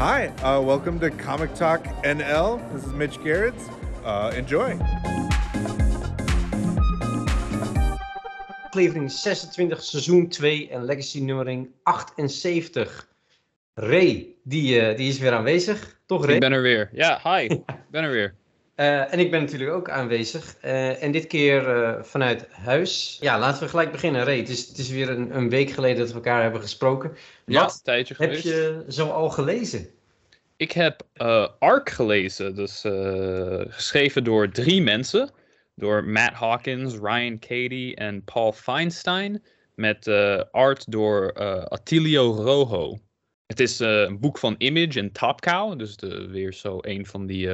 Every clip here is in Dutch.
Hi, uh, welcome to Comic Talk NL. This is Mitch Garrett. Uh, enjoy. Aflevering 26, seizoen 2 en legacy nummering 78. Ray, die, eh, die is weer aanwezig. Toch Ray? Ik ben er weer. Ja, hi. Ik ben er weer. Eh, en ik ben natuurlijk ook aanwezig. Eh, en dit keer eh, vanuit huis. Ja, laten we gelijk beginnen. Ray, het is, het is weer een, een week geleden dat we elkaar hebben gesproken. Ja, Wat een tijdje heb geweest. je zo al gelezen? Ik heb Ark gelezen. Dus geschreven door drie mensen. Door Matt Hawkins, Ryan Cady en Paul Feinstein. Met art door Attilio Rojo. Het is een boek van Image en Top Cow. Dus de, weer zo een van die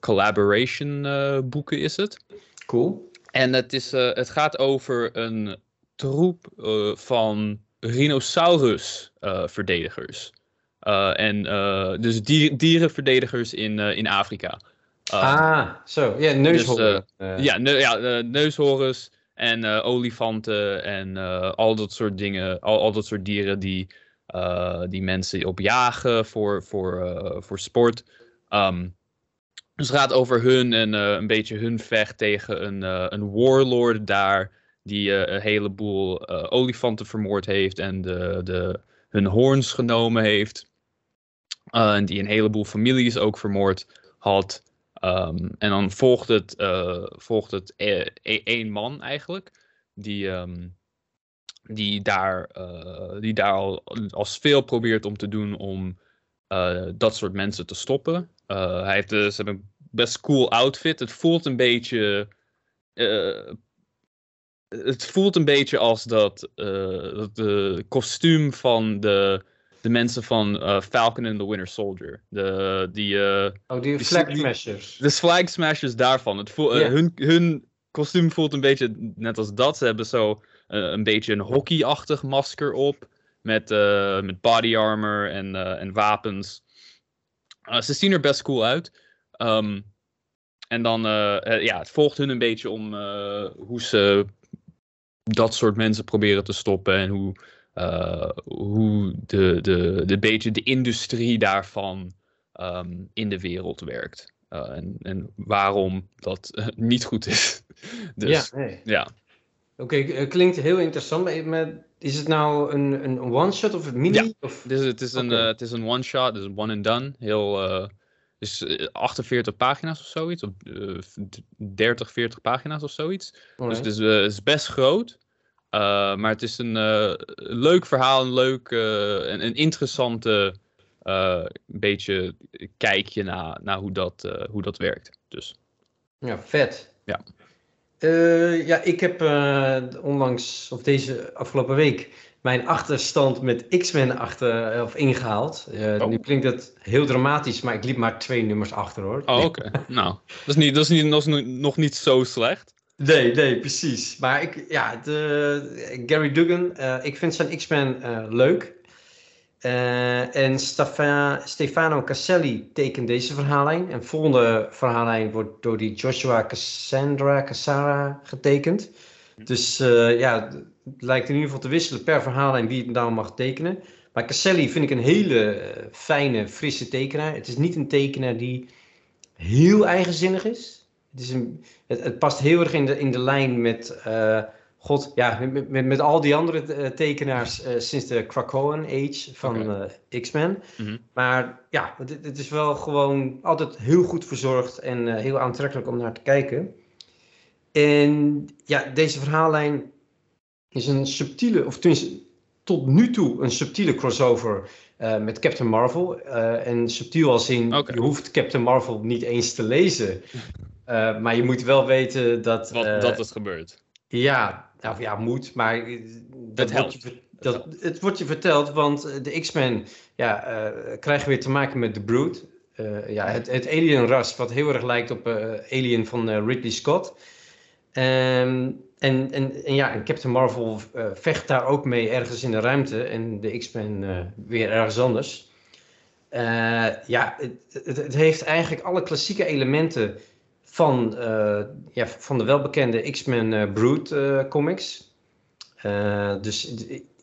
collaboration eh, boeken is het. Cool. En het, is, eh, het gaat over een troep eh, van rhinoceros-verdedigers. en dus dier, dierenverdedigers in, in Afrika. Ah, zo. Ja, neushoorn. Dus, ja, ne ja neushoorns en uh, olifanten en uh, al dat soort dingen. Al, al dat soort dieren die, uh, die mensen op jagen voor, voor, voor sport. Um, dus het gaat over hun en uh, een beetje hun vecht tegen een, uh, een warlord daar. Die uh, een heleboel olifanten vermoord heeft en de, de, hun hoorns genomen heeft. En die een heleboel families ook vermoord had. Um, en dan volgt het, volgt het e één man eigenlijk. Die, um, die, daar, die daar al als veel probeert om te doen om dat soort mensen te stoppen. Hij heeft dus een best cool outfit. Het voelt een beetje. het voelt een beetje als dat, dat de kostuum van de de mensen van uh, Falcon and the Winter Soldier. De, die, uh, oh, die, die Flag Smashers. De Flag Smashers daarvan. Het yeah. uh, hun, hun kostuum voelt een beetje net als dat. Ze hebben zo een beetje een hockeyachtig masker op. Met, eh, met body armor en, en wapens. Ze zien er best cool uit. Um, en dan, ja, het volgt hun een beetje om hoe ze dat soort mensen proberen te stoppen. En hoe hoe de, de, de beetje de industrie daarvan um, in de wereld werkt. En, en waarom dat niet goed is. dus, ja. Nee. ja. Oké, okay, klinkt heel interessant. Maar is het nou een, een one-shot of een mini? Ja, of? Dus het is een, okay. het is een one-shot, dus een one and done. Heel, dus 48 pagina's of zoiets, of 30, 40 pagina's of zoiets. Alright. Dus het is, het is best groot. Maar het is een leuk verhaal, een leuk en een interessante beetje kijkje naar, naar hoe, dat, hoe dat werkt. Dus. Ja, vet. Ja. Ja, ik heb onlangs, of deze afgelopen week, mijn achterstand met X-Men achter, of ingehaald. Oh. Nu klinkt dat heel dramatisch, maar ik liep maar twee nummers achter hoor. Oh, oké. Okay. nou, dat is, niet, dat, is niet, dat is nog niet zo slecht. Nee, nee, precies. Maar ik, ja, de, Gary Duggan, uh, ik vind zijn X-Men uh, leuk. Uh, en Stefa, Stefano Caselli tekent deze verhaallijn. En de volgende verhaallijn wordt door die Joshua Cassandra Cassara getekend. Dus ja, het lijkt in ieder geval te wisselen per verhaallijn wie het nou mag tekenen. Maar Caselli vind ik een hele fijne, frisse tekenaar. Het is niet een tekenaar die heel eigenzinnig is. Het, is een, het, het, past heel erg in de, in de lijn met, uh, God, ja, met, met, met, al die andere uh, tekenaars uh, sinds de Krakoan Age van okay. X-Men. Mhm. Mm -hmm. Maar ja, het, het, is wel gewoon altijd heel goed verzorgd en heel aantrekkelijk om naar te kijken. En ja, deze verhaallijn is een subtiele, of tenminste tot nu toe een subtiele crossover met Captain Marvel. En subtiel als in, okay. je hoeft Captain Marvel niet eens te lezen. Maar je moet wel weten dat... Wat, dat het gebeurt. Ja, nou ja, moet, maar... Dat helpt. Wordt je, dat, het wordt je verteld, want de X-Men ja, krijgen weer te maken met The Brood. ja, het, het alien-ras, wat heel erg lijkt op Alien van Ridley Scott. Um, en, en, en ja, en Captain Marvel uh, vecht daar ook mee ergens in de ruimte en de X-Men uh, weer ergens anders. Uh, ja, het, het, het, heeft eigenlijk alle klassieke elementen van, ja, van de welbekende X-Men Brood comics. dus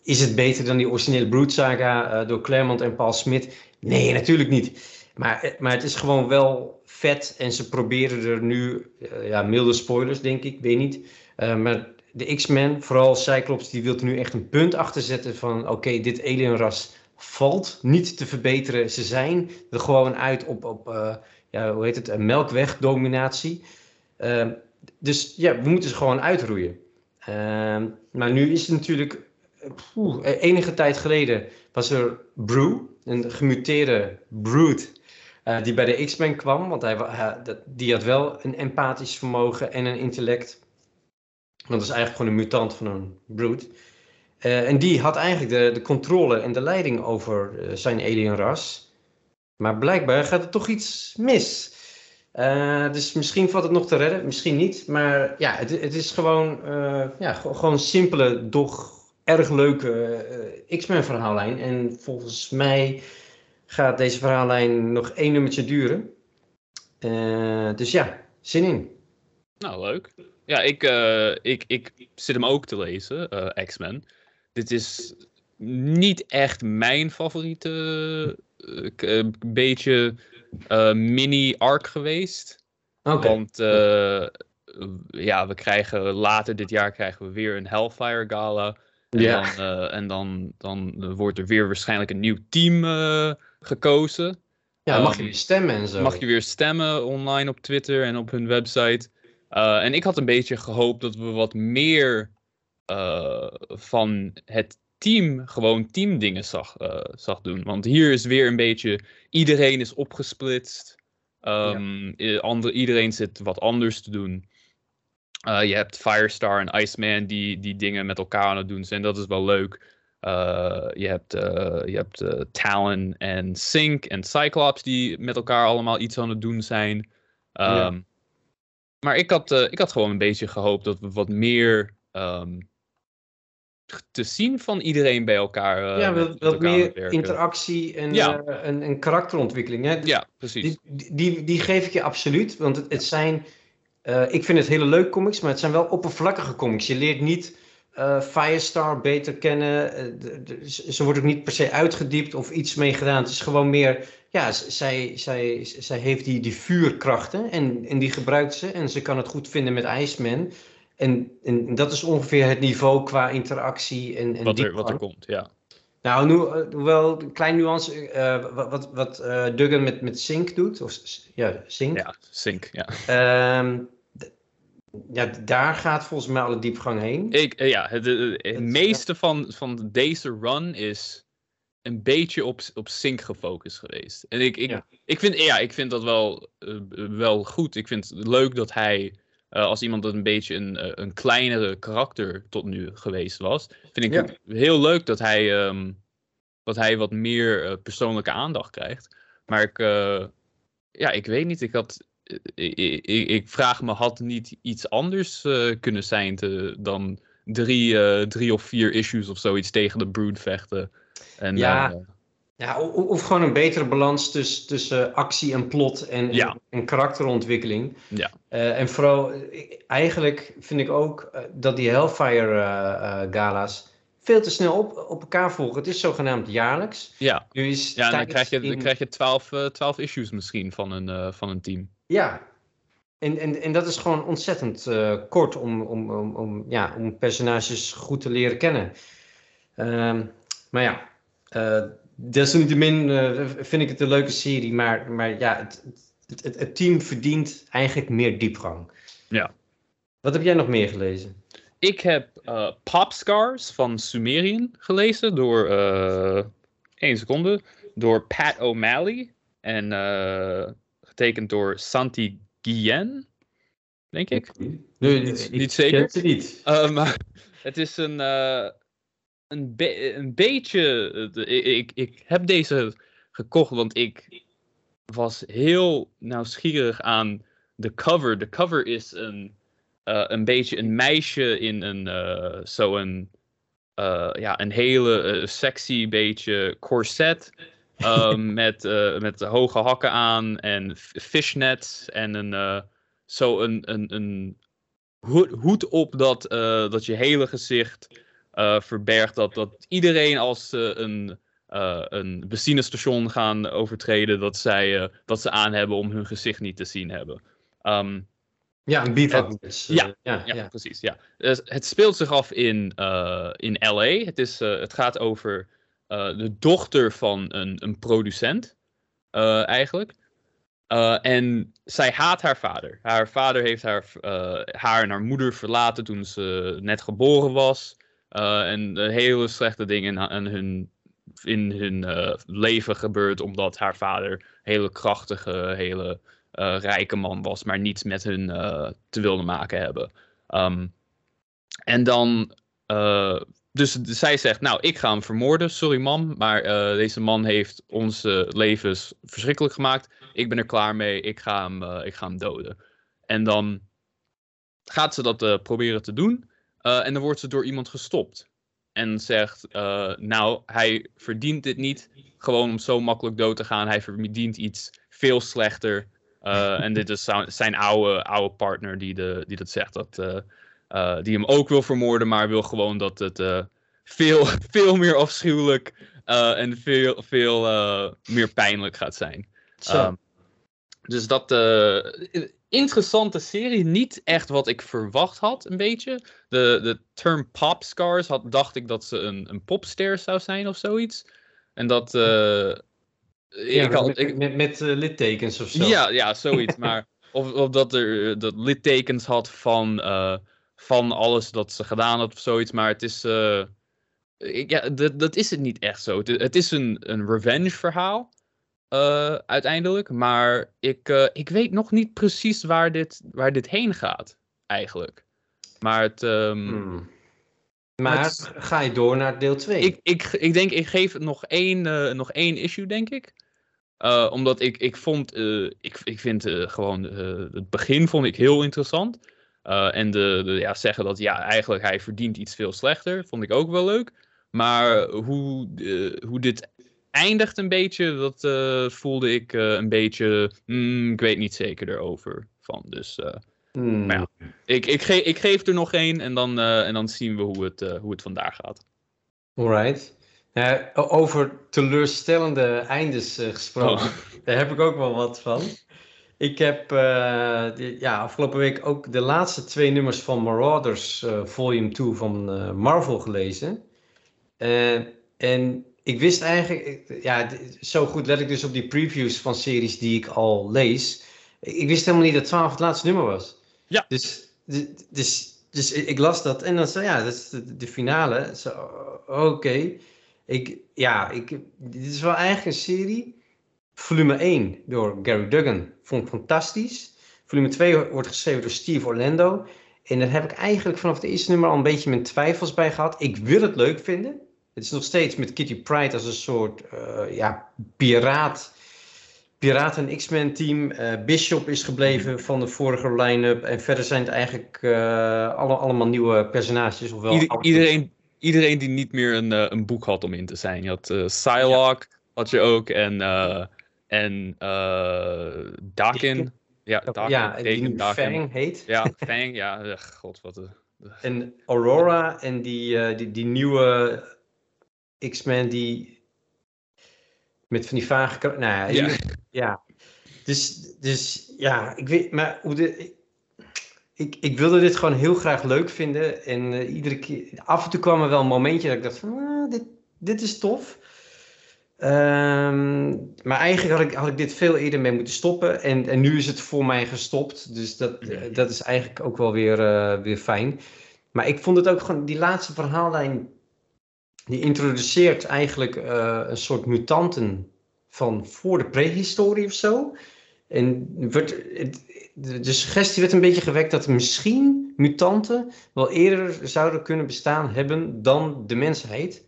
is het beter dan die originele Brood saga door Claremont en Paul Smith? Nee, natuurlijk niet. Maar, maar het is gewoon wel vet en ze proberen er nu, ja, milde spoilers denk ik, weet niet. maar de X-Men, vooral Cyclops, die wil er nu echt een punt achter zetten van oké, dit alienras valt niet te verbeteren. Ze zijn er gewoon uit op, op ja, hoe heet het, een melkwegdominatie. Uh, dus ja, we moeten ze gewoon uitroeien. Uh, maar nu is het natuurlijk, poeh, enige tijd geleden was er Brew, een gemuteerde Brood, die bij de X-Men kwam. Want hij, die had wel een empathisch vermogen en een intellect. Dat is eigenlijk gewoon een mutant van een Brood. En die had eigenlijk de, de controle en de leiding over zijn alienras. Maar blijkbaar gaat er toch iets mis. Uh, dus misschien valt het nog te redden, misschien niet. Maar ja, het, het is gewoon, ja, gewoon simpele, doch erg leuke X-Men verhaallijn. En volgens mij gaat deze verhaallijn nog één nummertje duren. dus ja, zin in. Nou, leuk. Ja, ik, ik, ik zit hem ook te lezen, X-Men dit is niet echt mijn favoriete uh, beetje uh, mini-arc geweest. Okay. Want ja, we krijgen later dit jaar krijgen we weer een Hellfire Gala. En, ja. dan, en dan, dan wordt er weer waarschijnlijk een nieuw team gekozen. Ja, mag je weer stemmen en zo. Mag je weer stemmen online op Twitter en op hun website. en ik had een beetje gehoopt dat we wat meer van het team gewoon teamdingen zag, uh, zag doen. Want hier is weer een beetje, iedereen is opgesplitst. Um, ja. iedereen zit wat anders te doen. Uh, je hebt Firestar en Iceman die, die dingen met elkaar aan het doen zijn. Dat is wel leuk. je hebt, je hebt Talon en Sync en Cyclops die met elkaar allemaal iets aan het doen zijn. Um, ja. Maar ik had, ik had gewoon een beetje gehoopt dat we wat meer um, te zien van iedereen bij elkaar. Uh, ja, wat, wat meer interactie en, ja. uh, en, en, karakterontwikkeling. Hè? Ja, precies. Die, die, die, geef ik je absoluut. Want het, het zijn, uh, ik vind het hele leuk comics, maar het zijn wel oppervlakkige comics. Je leert niet Firestar beter kennen. De, de, ze wordt ook niet per se uitgediept of iets mee gedaan. Het is gewoon meer, ja, zij, zij, zij heeft die, die vuurkrachten en, en die gebruikt ze. En ze kan het goed vinden met Iceman. En, en dat is ongeveer het niveau qua interactie en, en wat, er, wat er komt, ja. Nou, nu, hoewel een klein nuance, uh, wat, wat, wat uh, Duggan met, met Sync doet, of ja, Sync. Ja, Sync, ja. Um, ja, daar gaat volgens mij alle diepgang heen. Ik, uh, ja, het, het, het meeste van, van deze run is een beetje op, op sync gefocust geweest. En ik, ik, ja. ik, vind, ja, ik vind dat wel, wel goed. Ik vind het leuk dat hij uh, als iemand dat een beetje een, uh, een kleinere karakter tot nu geweest was. Vind ik Ja. het heel leuk dat hij, ehm, dat hij wat meer eh, persoonlijke aandacht krijgt. Maar ik, eh, ja, ik weet niet. Ik, had, ik, ik, ik vraag me, had niet iets anders eh, kunnen zijn te, dan drie, eh, drie of vier issues of zoiets tegen de Brood vechten? En, Ja. Ja, of gewoon een betere balans tussen, tussen actie en plot en, Ja. en, en karakterontwikkeling. Ja. Eh, en vooral, eh, eigenlijk vind ik ook eh, dat die Hellfire eh, eh, gala's veel te snel op, op elkaar volgen. Het is zogenaamd jaarlijks. ja. Nu is Ja, en dan krijg je, dan in- krijg je 12, eh, 12 issues misschien van een, van een team. Ja, en, en, en dat is gewoon ontzettend kort om, om, om, om, ja, om personages goed te leren kennen. Ehm, maar ja, desalniettemin eh, vind ik het een leuke serie, maar, maar ja, het, het, het, het team verdient eigenlijk meer diepgang. Ja. Wat heb jij nog meer gelezen? Ik heb eh Pop Scars van Sumerian gelezen door, één seconde, door Pat O'Malley en getekend door Santi Guillen, denk ik. Nee, Niet- ik niet zeker? ken ze niet. Eh, maar het is een, een, be- een beetje. eh, ik, ik, ik heb deze gekocht, want ik was heel nieuwsgierig aan de cover. De cover is een, eh, een beetje een meisje in een. eh Zo'n. ja, een hele sexy beetje corset. met, met hoge hakken aan en fishnets en een. zo een, een, een hoed, op dat, dat je hele gezicht verbergt dat, dat iedereen als ze een, eh, een benzinestation gaan overtreden, dat, zij, eh, dat ze aan hebben om hun gezicht niet te zien hebben. Ehm, Ja, een bivak. dus, eh, ja, ja, ja, ja. precies. Ja. Dus het speelt zich af in, eh, in LA. Het, is, eh, het gaat over eh, de dochter van een, een producent, eh, eigenlijk. Eh, en zij haat haar vader. Haar vader heeft haar, eh, haar en haar moeder verlaten toen ze net geboren was. Eh, en hele slechte dingen in hun, in hun eh, leven gebeurd, omdat haar vader een hele krachtige, hele eh, rijke man was, maar niets met hun te willen maken hebben. Ehm, en dan, dus zij zegt, nou, ik ga hem vermoorden, sorry mam, maar deze man heeft onze levens verschrikkelijk gemaakt. Ik ben er klaar mee, ik ga hem, ik ga hem doden. En dan gaat ze dat proberen te doen eh, en dan wordt ze door iemand gestopt. En zegt, eh, nou, hij verdient dit niet gewoon om zo makkelijk dood te gaan. Hij verdient iets veel slechter. Eh, en dit is zijn oude, oude partner die, de, die dat zegt. Dat, die hem ook wil vermoorden, maar wil gewoon dat het veel, veel meer afschuwelijk en veel, veel meer pijnlijk gaat zijn. Ehm, dus dat. Interessante serie. Niet echt wat ik verwacht had, een beetje. De, de term pop scars had, dacht ik dat ze een, een popster zou zijn of zoiets. En dat. eh, ja, ik had, met, ik, met, met eh, littekens of zo. ja, ja, zoiets. maar of, of dat er eh, dat littekens had van, van alles dat ze gedaan had of zoiets. Maar het is. ik- ja, dat, dat is het niet echt zo. Het, het is een, een revenge verhaal. Eh, uiteindelijk. Maar ik, eh, ik weet nog niet precies waar dit, waar dit heen gaat. Eigenlijk. Maar het. ehm, Hmm. Maar het- ga je door naar deel 2? ik, ik, ik denk, ik geef het nog één, eh, nog één issue, denk ik. Omdat ik, ik vond, ik, ik vind gewoon het begin vond ik heel interessant. En de, de, ja, zeggen dat ja, eigenlijk hij verdient iets veel slechter, vond ik ook wel leuk. Maar hoe, hoe dit eindigt een beetje, dat eh, voelde ik eh, een beetje, hmm, ik weet niet zeker erover van. Dus maar ja. ik, ik, ge ik geef er nog één en dan, en dan zien we hoe het, hoe het vandaag gaat. Alright. Over teleurstellende eindes gesproken, Oh. daar heb ik ook wel wat van. Ik heb die- ja, afgelopen week ook de laatste twee nummers van Marauders Volume 2 van Marvel gelezen. En ik wist eigenlijk, ja, zo goed let ik dus op die previews van series die ik al lees. Ik, wist helemaal niet dat 12 het laatste nummer was. Ja. Dus, dus, dus ik las dat en dan zei ja, dat is de, de finale. Zo, Oké. Ik, ja, ik, dit is wel eigenlijk een serie. Volume 1 door Gary Duggan. Vond ik fantastisch. Volume 2 wordt geschreven door Steve Orlando. En daar heb ik eigenlijk vanaf het eerste nummer al een beetje mijn twijfels bij gehad. Ik wil het leuk vinden. Het is nog steeds met Kitty Pryde als een soort eh, ja, piraat. Piraat en X-Men team. Eh, Bishop is gebleven van de vorige line-up. En verder zijn het eigenlijk eh, alle, allemaal nieuwe personages. Ofwel Ieder- iedereen, iedereen die niet meer een, een boek had om in te zijn. Je had Psylocke, had je ook, en, en Dakin. Ja, Dakin. ja, die Dakin, nu Dakin. Fang heet. Ja, Fang, ja, god, wat een... En Aurora en die, die, die nieuwe X-Men die met van die vage... Nou ja, Ja. Dus, dus ja, ik weet, maar hoe de, ik, ik wilde dit gewoon heel graag leuk vinden. En eh, iedere keer, af en toe kwam er wel een momentje dat ik dacht van, ah, dit, dit is tof. Ehm, maar eigenlijk had ik, had ik dit veel eerder mee moeten stoppen. En, en nu is het voor mij gestopt. Dus dat, dat is eigenlijk ook wel weer, eh, weer fijn. Maar ik vond het ook gewoon, die laatste verhaallijn, die introduceert eigenlijk eh, een soort mutanten van voor de prehistorie of zo. En het- de, suggestie werd een beetje gewekt dat misschien mutanten wel eerder zouden kunnen bestaan hebben dan de mensheid.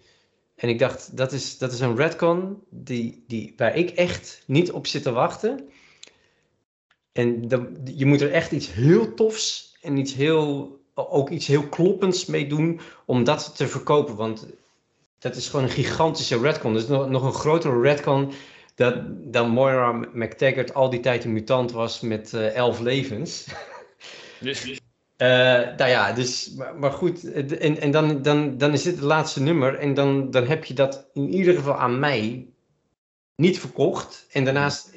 En ik dacht, dat is, dat is een retcon die, die, waar ik echt niet op zit te wachten. En je moet er echt iets heel tofs en iets heel, ook iets heel kloppends mee doen om dat te verkopen. Want dat is gewoon een gigantische retcon. Dat is nog, nog een grotere retcon dat, dan Moira McTaggart al die tijd een mutant was met eh, elf levens. Dus, Uh, nou ja, dus, maar, maar goed, en, en dan, dan, dan is dit het laatste nummer en dan, dan heb je dat in ieder geval aan mij niet verkocht. En daarnaast,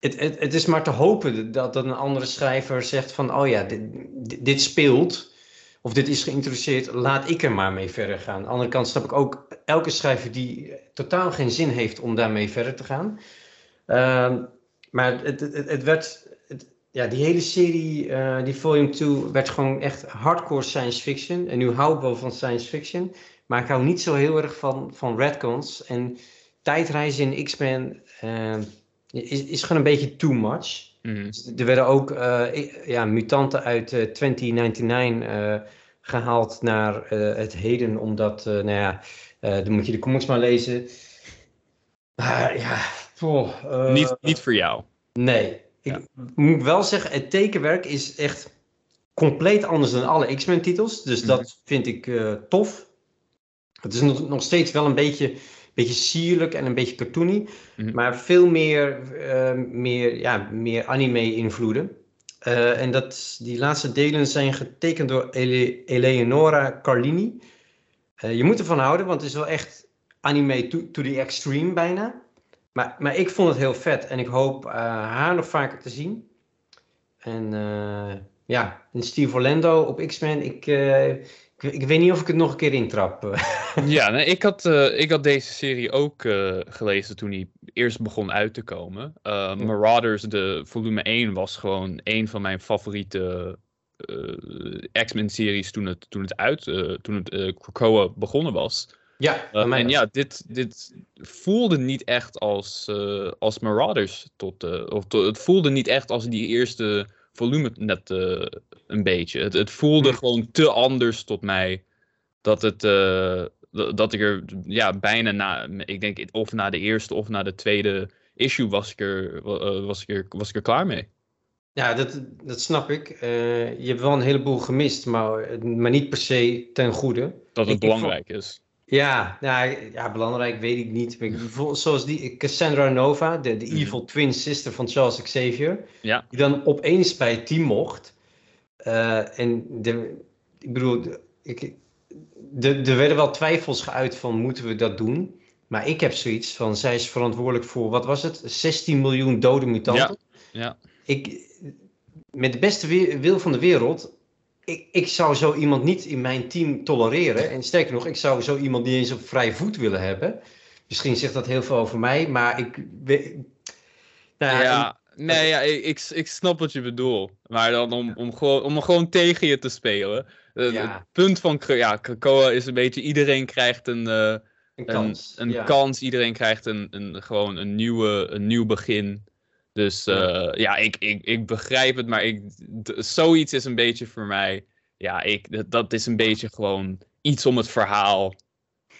het, het, het is maar te hopen dat, dat een andere schrijver zegt van, oh ja, dit, dit speelt, of dit is geïntroduceerd, laat ik er maar mee verder gaan. Aan de andere kant snap ik ook elke schrijver die totaal geen zin heeft om daarmee verder te gaan. Uh, maar het, het, werd ja, die hele serie, uh, die Volume 2, werd gewoon echt hardcore science fiction. En nu hou ik wel van science fiction. Maar ik hou niet zo heel erg van, van redcons. En tijdreizen in X-Men uh, is, is gewoon een beetje too much. Mhm. Dus er werden ook uh, ja, mutanten uit 2099 gehaald naar het heden. Omdat, nou ja, dan moet je de comics maar lezen. Maar ja, oh, niet, niet voor jou. Nee, ik moet wel zeggen, het tekenwerk is echt compleet anders dan alle X-Men titels. Dus dat Mhm. vind ik eh, tof. Het is nog, nog steeds wel een beetje, beetje sierlijk en een beetje cartoony. Mhm. Maar veel meer, eh, meer, ja, meer anime-invloeden. Eh, en dat, die laatste delen zijn getekend door Ele Eleonora Carlini. Eh, je moet ervan houden, want het is wel echt anime to, to the extreme bijna. Maar, maar ik vond het heel vet en ik hoop haar nog vaker te zien. En ja, en Steve Orlando op X-Men, ik, ik, ik, weet niet of ik het nog een keer intrap. ja, nee, ik, had, ik had deze serie ook gelezen toen hij eerst begon uit te komen. Ja. Marauders, de volume 1, was gewoon een van mijn favoriete X-Men-series toen het, toen het uit, toen het Krakoa begonnen was. Ja, uh, en ja, dit, dit voelde niet echt als, uh, als Marauders. Tot, uh, of to, het voelde niet echt als die eerste volume net een beetje. Het, het voelde Hmm. gewoon te anders tot mij. Dat, het, dat ik er ja, bijna na, ik denk of na de eerste of na de tweede issue was ik er, was ik er, was ik er klaar mee. Ja, dat, dat snap ik. je hebt wel een heleboel gemist, maar, maar niet per se ten goede. Dat het ik, belangrijk ik is. Ja, nou, ja, belangrijk weet ik niet. Zoals die Cassandra Nova, de, de Mhm. evil twin sister van Charles Xavier. Ja. Die dan opeens bij het team mocht. Uh, en de, ik bedoel, ik, de, er werden wel twijfels geuit van moeten we dat doen. Maar ik heb zoiets van, zij is verantwoordelijk voor, wat was het? 16 miljoen dode mutanten. Ja. ja. Ik, met de beste wil van de wereld ik, ik, zou zo iemand niet in mijn team tolereren. En sterker nog, ik zou zo iemand niet eens op vrij voet willen hebben. Misschien zegt dat heel veel over mij, maar ik. Nou ja, ja nee, ja, ik, ik snap wat je bedoelt. Maar dan om, om, gewoon, om gewoon tegen je te spelen. Ja. Het punt van ja, Krakoa is een beetje: iedereen krijgt een, uh, een kans. Een, een ja. kans. Iedereen krijgt een, een, gewoon een, nieuwe, een nieuw begin. Dus uh, ja, ik, ik, ik begrijp het, maar ik, zoiets is een beetje voor mij. Ja, ik, dat, dat is een beetje gewoon iets om het verhaal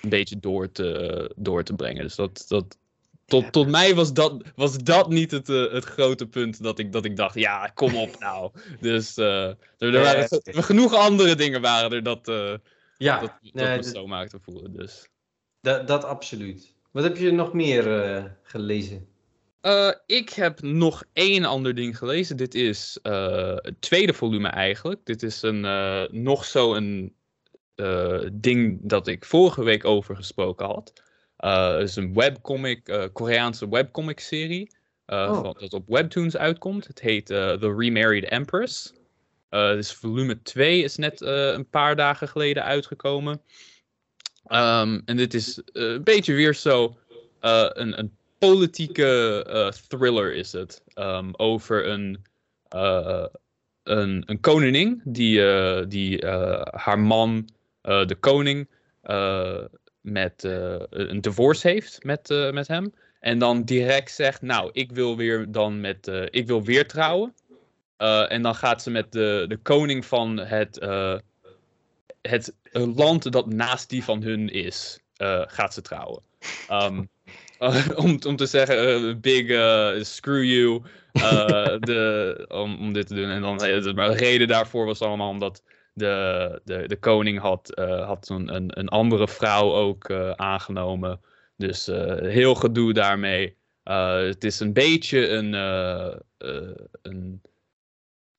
een beetje door te, door te brengen. Dus dat, dat, tot, tot mij was dat, was dat niet het, uh, het grote punt dat ik, dat ik dacht, ja, kom op nou. Dus uh, er, er waren genoeg andere dingen waren er dat, uh, ja, dat, dat nee, me zo maakte voelen. Dus. Dat, dat absoluut. Wat heb je nog meer gelezen? Uh, ik heb nog één ander ding gelezen. Dit is uh, het tweede volume eigenlijk. Dit is een, uh, nog zo een ding dat ik vorige week over gesproken had. Het is een webcomic, Koreaanse webcomic serie. Oh. Van, dat op Webtoons uitkomt. Het heet The Remarried Empress. dus volume 2 is net een paar dagen geleden uitgekomen. Um, en dit is een beetje weer zo een, een politieke uh, thriller is het. Um, over een, uh, een, een koningin die, uh, die haar man, de koning, met een divorce heeft met, met hem. En dan direct zegt, nou, ik wil weer dan met, ik wil weer trouwen. en dan gaat ze met de, de koning van het, het land dat naast die van hun is, gaat ze trouwen. Um, Uh, om, om te zeggen, uh, big uh, screw you, de, om, om dit te doen. En dan, maar de reden daarvoor was allemaal omdat de, de, de koning had, had een, een, een andere vrouw ook aangenomen. Dus heel gedoe daarmee. het is een beetje een, een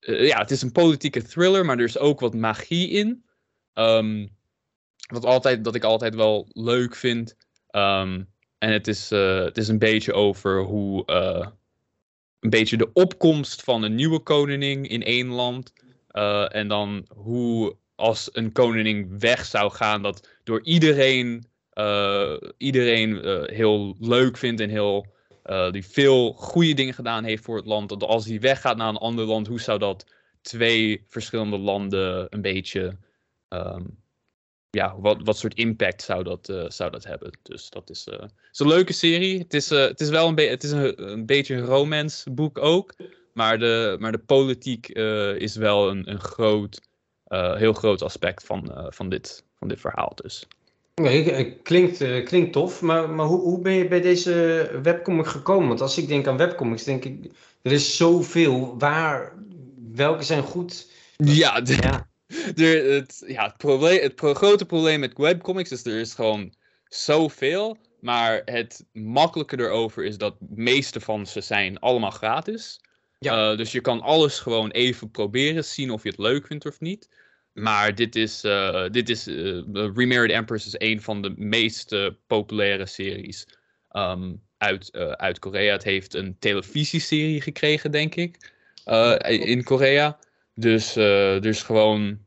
eh, ja, het is een politieke thriller, maar er is ook wat magie in. Ehm, wat altijd, dat ik altijd wel leuk vind. Ehm, en het is, eh, het is een beetje over hoe. eh, een beetje de opkomst van een nieuwe koningin in één land. eh, en dan hoe als een koningin weg zou gaan, dat door iedereen. iedereen heel leuk vindt en heel. die veel goede dingen gedaan heeft voor het land. Dat als hij weggaat naar een ander land, hoe zou dat twee verschillende landen een beetje. ehm, ja, wat, wat soort impact zou dat, eh, zou dat hebben? Dus dat is, eh, is een leuke serie. Het is, eh, het is wel een, be- het is een, een beetje een romance boek ook. Maar de, maar de politiek is wel een, een groot, heel groot aspect van, van, dit, van dit verhaal. Dus. Nee, klinkt, klinkt tof, maar, maar hoe, hoe ben je bij deze webcomic gekomen? Want als ik denk aan webcomics, denk ik, er is zoveel. Waar, welke zijn goed? Ja, er, het, ja, het, probleem, het pro- grote probleem met webcomics is er is gewoon zoveel. Maar het makkelijke erover is dat de meeste van ze zijn allemaal gratis. Ja. Eh, dus je kan alles gewoon even proberen, zien of je het leuk vindt of niet. Maar dit is, eh, dit is eh, Remarried Empress is een van de meest populaire series ehm, uit, uit Korea. Het heeft een televisieserie gekregen, denk ik, in Korea. Dus, eh, dus gewoon,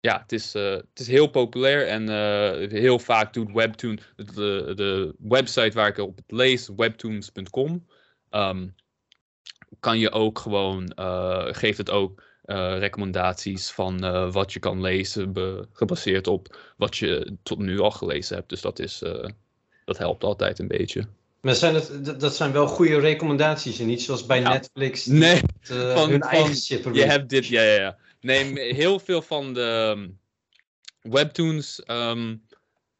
ja, het is, eh, het is heel populair en eh, heel vaak doet Webtoon, de, de website waar ik op het lees, webtoons.com, ehm, kan je ook gewoon, geeft het ook eh, recommendaties van wat je kan lezen, gebaseerd op wat je tot nu al gelezen hebt. Dus dat, is, dat helpt altijd een beetje. Maar zijn het, dat- zijn wel goede recommendaties en niet zoals bij Ja. Netflix Nee, het, eh, van- hun eigen shit je hebt dit, ja, ja, ja. Nee, heel veel van de um, webtoons ehm,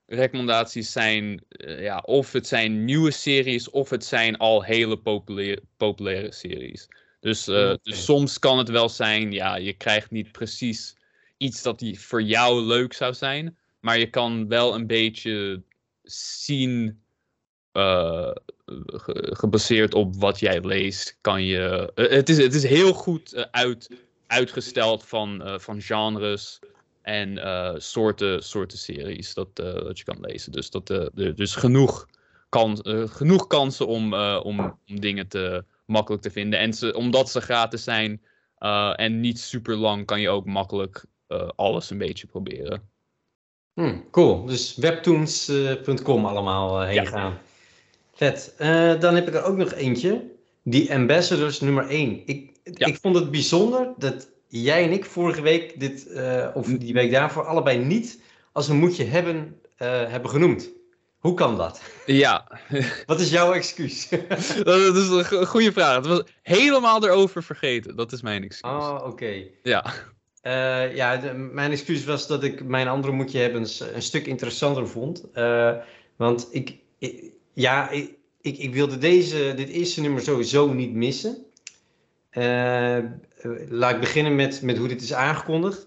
recommendaties zijn, eh, ja, of het zijn nieuwe series, of het zijn al hele populaire, populaire series. Dus, eh, Oké. dus soms kan het wel zijn, ja, je krijgt niet precies iets dat die voor jou leuk zou zijn, maar je kan wel een beetje zien, eh, ge- gebaseerd op wat jij leest, kan je. eh, het, is, het is heel goed eh, uit, uitgesteld van, van genres en soorten, soorten series dat, dat je kan lezen. Dus, dat, er- dus genoeg, kan, genoeg kansen om, om, om dingen te makkelijk te vinden. En ze, omdat ze gratis zijn en niet super lang, kan je ook makkelijk alles een beetje proberen. Hm, cool, dus webtoons.com allemaal heen Ja. gaan. Vet. Eh, dan heb ik er ook nog eentje. Die Ambassadors nummer 1. Ik, Ja. ik vond het bijzonder dat jij en ik vorige week, dit, eh, of die week daarvoor, allebei niet als een moetje hebben, eh, hebben genoemd. Hoe kan dat? Ja, Wat is jouw excuus? dat is een go- goede vraag. Het was helemaal erover vergeten. Dat is mijn excuus. oh, oké. Ja. Ja, de- mijn excuus was dat ik mijn andere moetje hebben een, stuk interessanter vond. Want ik, ik- ja, ik, ik, ik wilde deze, dit eerste nummer sowieso niet missen. Eh, laat ik beginnen met, met hoe dit is aangekondigd.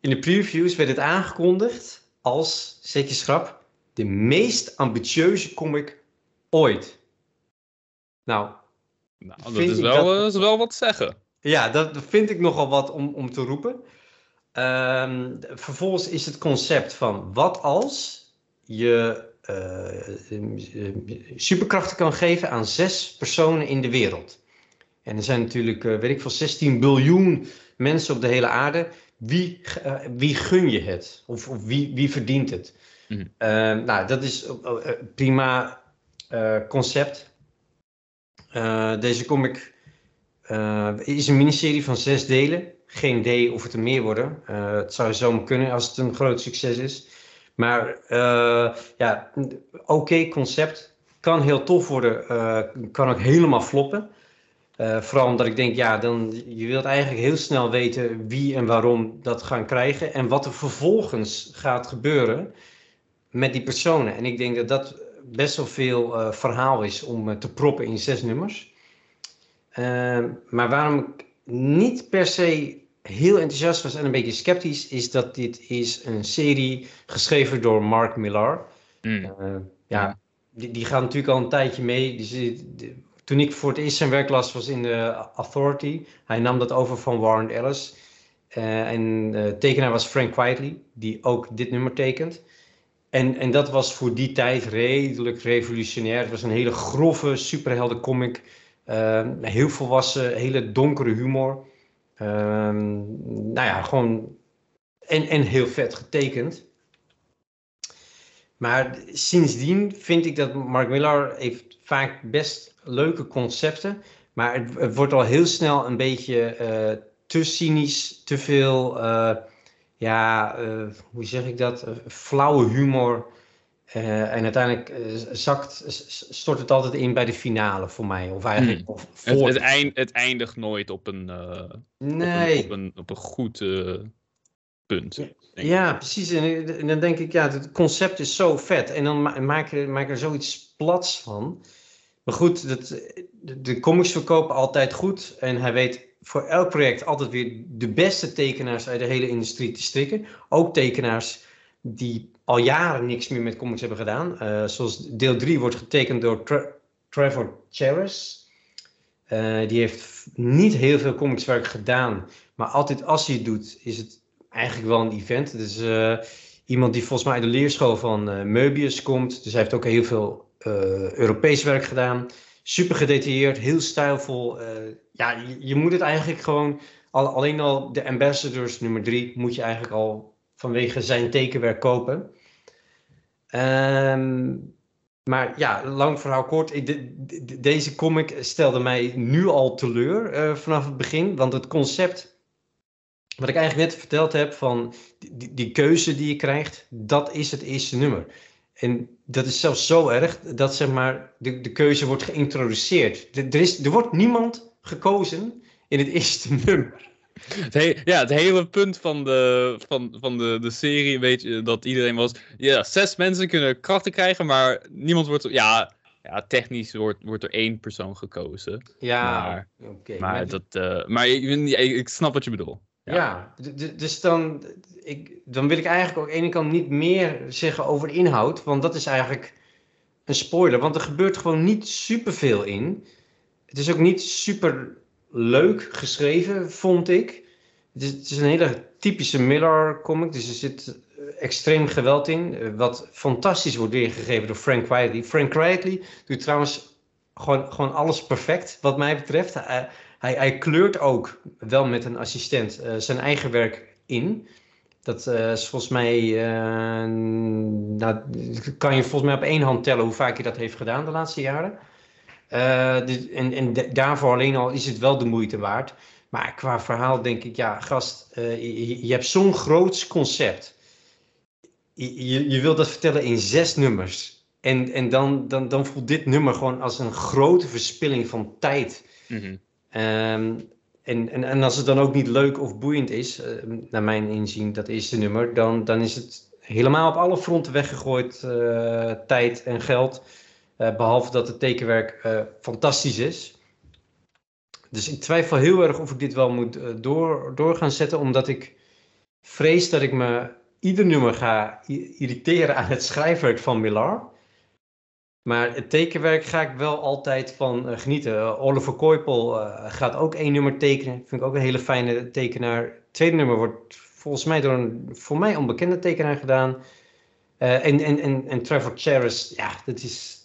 In de previews werd het aangekondigd als, zet je schrap, de meest ambitieuze comic ooit. Nou, Nou, dat Vind is ik wel, dat- eh, is wel wat zeggen. ja, dat vind ik nogal wat om, om te roepen. Ehm, vervolgens is het concept van wat als je superkrachten kan geven aan zes personen in de wereld. En er zijn natuurlijk, eh, weet ik veel, 16 biljoen mensen op de hele aarde. Wie, eh, wie gun je het? Of, of wie, wie verdient het? Mhm. Ehm, nou, dat is uh, prima eh, concept. Eh, deze comic eh, is een miniserie van zes delen. Geen idee of het er meer worden. Eh, het zou zomaar kunnen als het een groot succes is. Maar eh, ja, oké concept. Kan heel tof worden. eh, kan ook helemaal floppen. Eh, vooral omdat ik denk, ja, dan, je wilt eigenlijk heel snel weten wie en waarom dat gaan krijgen. En wat er vervolgens gaat gebeuren met die personen. En ik denk dat dat best wel veel verhaal is om te proppen in zes nummers. Maar waarom ik niet per se heel enthousiast was en een beetje sceptisch, is dat dit is een serie geschreven door Mark Millar. Mm. Eh, ja, die, die gaat natuurlijk al een tijdje mee. Die- toen ik voor het eerst zijn werk las, was in de Authority. Hij nam dat over van Warren Ellis. Uh, en uh, tekenaar was Frank Whiteley, die ook dit nummer tekent. En, en dat was voor die tijd redelijk revolutionair. Het was een hele grove superhelden comic. Uh, heel volwassen, hele donkere humor. Ehm, nou ja, gewoon. En, en heel vet getekend. Maar sindsdien vind ik dat Mark Millar heeft vaak best leuke concepten. Maar het, wordt al heel snel een beetje uh, te cynisch, te veel, uh, ja, uh, hoe zeg ik dat, flauwe humor. En uiteindelijk zakt, stort het altijd in bij de finale voor mij. Of eigenlijk, Hmm. of Het, voor het, eind, het eindigt nooit op een, Nee. op een, op een, op een goed punt. Ja, precies. En, en, dan denk ik, ja, het concept is zo vet. En dan ma maak, je, maak er zoiets plats van. Maar goed, dat, de, de comics verkopen altijd goed. En hij weet voor elk project altijd weer de beste tekenaars uit de hele industrie te strikken. Ook tekenaars die al jaren niks meer met comics hebben gedaan. Uh, zoals deel 3 wordt getekend door Trevor Charis. Uh, die heeft niet heel veel comicswerk gedaan. Maar altijd als hij het doet, is het eigenlijk wel een event. Het is uh, iemand die volgens mij uit de leerschool van Möbius komt. Dus hij heeft ook heel veel Europees werk gedaan. Super gedetailleerd, heel stijlvol. ja, je, je, moet het eigenlijk gewoon... Al, alleen al de Ambassadors nummer 3 moet je eigenlijk al vanwege zijn tekenwerk kopen. Um, maar ja, lang verhaal kort. Deze comic stelde mij nu al teleur vanaf het begin. Want het concept wat ik eigenlijk net verteld heb van die, die, keuze die je krijgt, dat is het eerste nummer. En dat is zelfs zo erg dat zeg maar, de, de keuze wordt geïntroduceerd. Er, er, is, er wordt niemand gekozen in het eerste nummer. Het he, ja, het hele punt van de, van, van de, de serie, weet je, dat iedereen was... Ja, zes mensen kunnen krachten krijgen, maar niemand wordt... Ja, ja technisch wordt, wordt er één persoon gekozen. Ja, maar, okay, maar, maar dat... Uh, maar ik, ik snap wat je bedoelt. Ja, ja dus dan, ik, dan wil ik eigenlijk ook aan de ene kant niet meer zeggen over de inhoud, want dat is eigenlijk een spoiler, want er gebeurt gewoon niet superveel in. Het is ook niet super leuk geschreven, vond ik. Het is, een hele typische Miller comic, dus er zit extreem geweld in, wat fantastisch wordt weergegeven door Frank Whiteley. Frank Whiteley doet trouwens gewoon, gewoon alles perfect, wat mij betreft. Hij, hij, hij, kleurt ook wel met een assistent uh, zijn eigen werk in. Dat is volgens mij. Nou, kan je volgens mij op één hand tellen hoe vaak hij dat heeft gedaan de laatste jaren. Dus, en daarvoor alleen al is het wel de moeite waard. Maar qua verhaal denk ik, ja, gast, je, je, hebt zo'n groot concept. Je, je wilt dat vertellen in zes nummers. En, en dan, dan, dan voelt dit nummer gewoon als een grote verspilling van tijd. Mm -hmm. Um, en, en, en als het dan ook niet leuk of boeiend is, uh, naar mijn inzien, dat eerste nummer, dan, dan is het helemaal op alle fronten weggegooid uh, tijd en geld. Uh, behalve dat het tekenwerk fantastisch is. Dus ik twijfel heel erg of ik dit wel moet door, door gaan zetten, omdat ik vrees dat ik me ieder nummer ga irriteren aan het schrijfwerk van Millar. Maar het tekenwerk ga ik wel altijd van genieten. Oliver Koipel gaat ook één nummer tekenen. Vind ik ook een hele fijne tekenaar. Het tweede nummer wordt volgens mij door een voor mij onbekende tekenaar gedaan. en, en, en, en Trevor Charis, ja, dat is,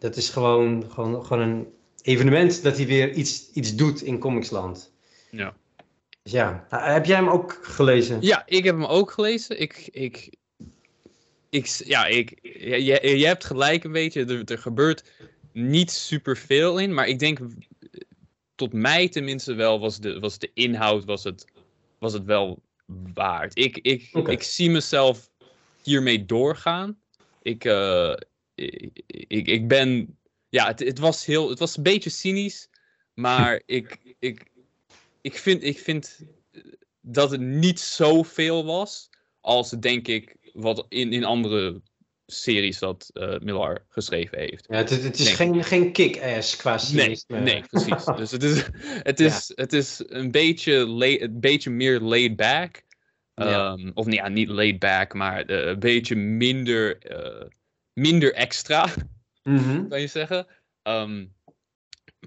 dat is gewoon, gewoon, gewoon een evenement dat hij weer iets, iets doet in Comicsland. Ja. Dus ja, heb jij hem ook gelezen? Ja, ik heb hem ook gelezen. Ik, ik, ik, ja, ik, je, je, hebt gelijk een beetje. Er, er gebeurt niet superveel in. Maar ik denk, tot mij tenminste wel, was de, was de inhoud was het, was het wel waard. Ik, ik, okay. ik zie mezelf hiermee doorgaan. Ik, uh, ik, ik, ben... Ja, het, het, was heel, het was een beetje cynisch. Maar ik, ik, ik, vind, ik vind dat het niet zoveel was. Als denk ik wat in, in andere series dat uh, Millar geschreven heeft. Ja, het, het is geen, geen kick-ass qua series. Nee, nee, precies. dus het is, het is, ja. het is een, beetje lay, een beetje meer laid back. Ja. Um, of ja, niet laid back, maar uh, een beetje minder, uh, minder extra, mm -hmm. kan je zeggen. Um,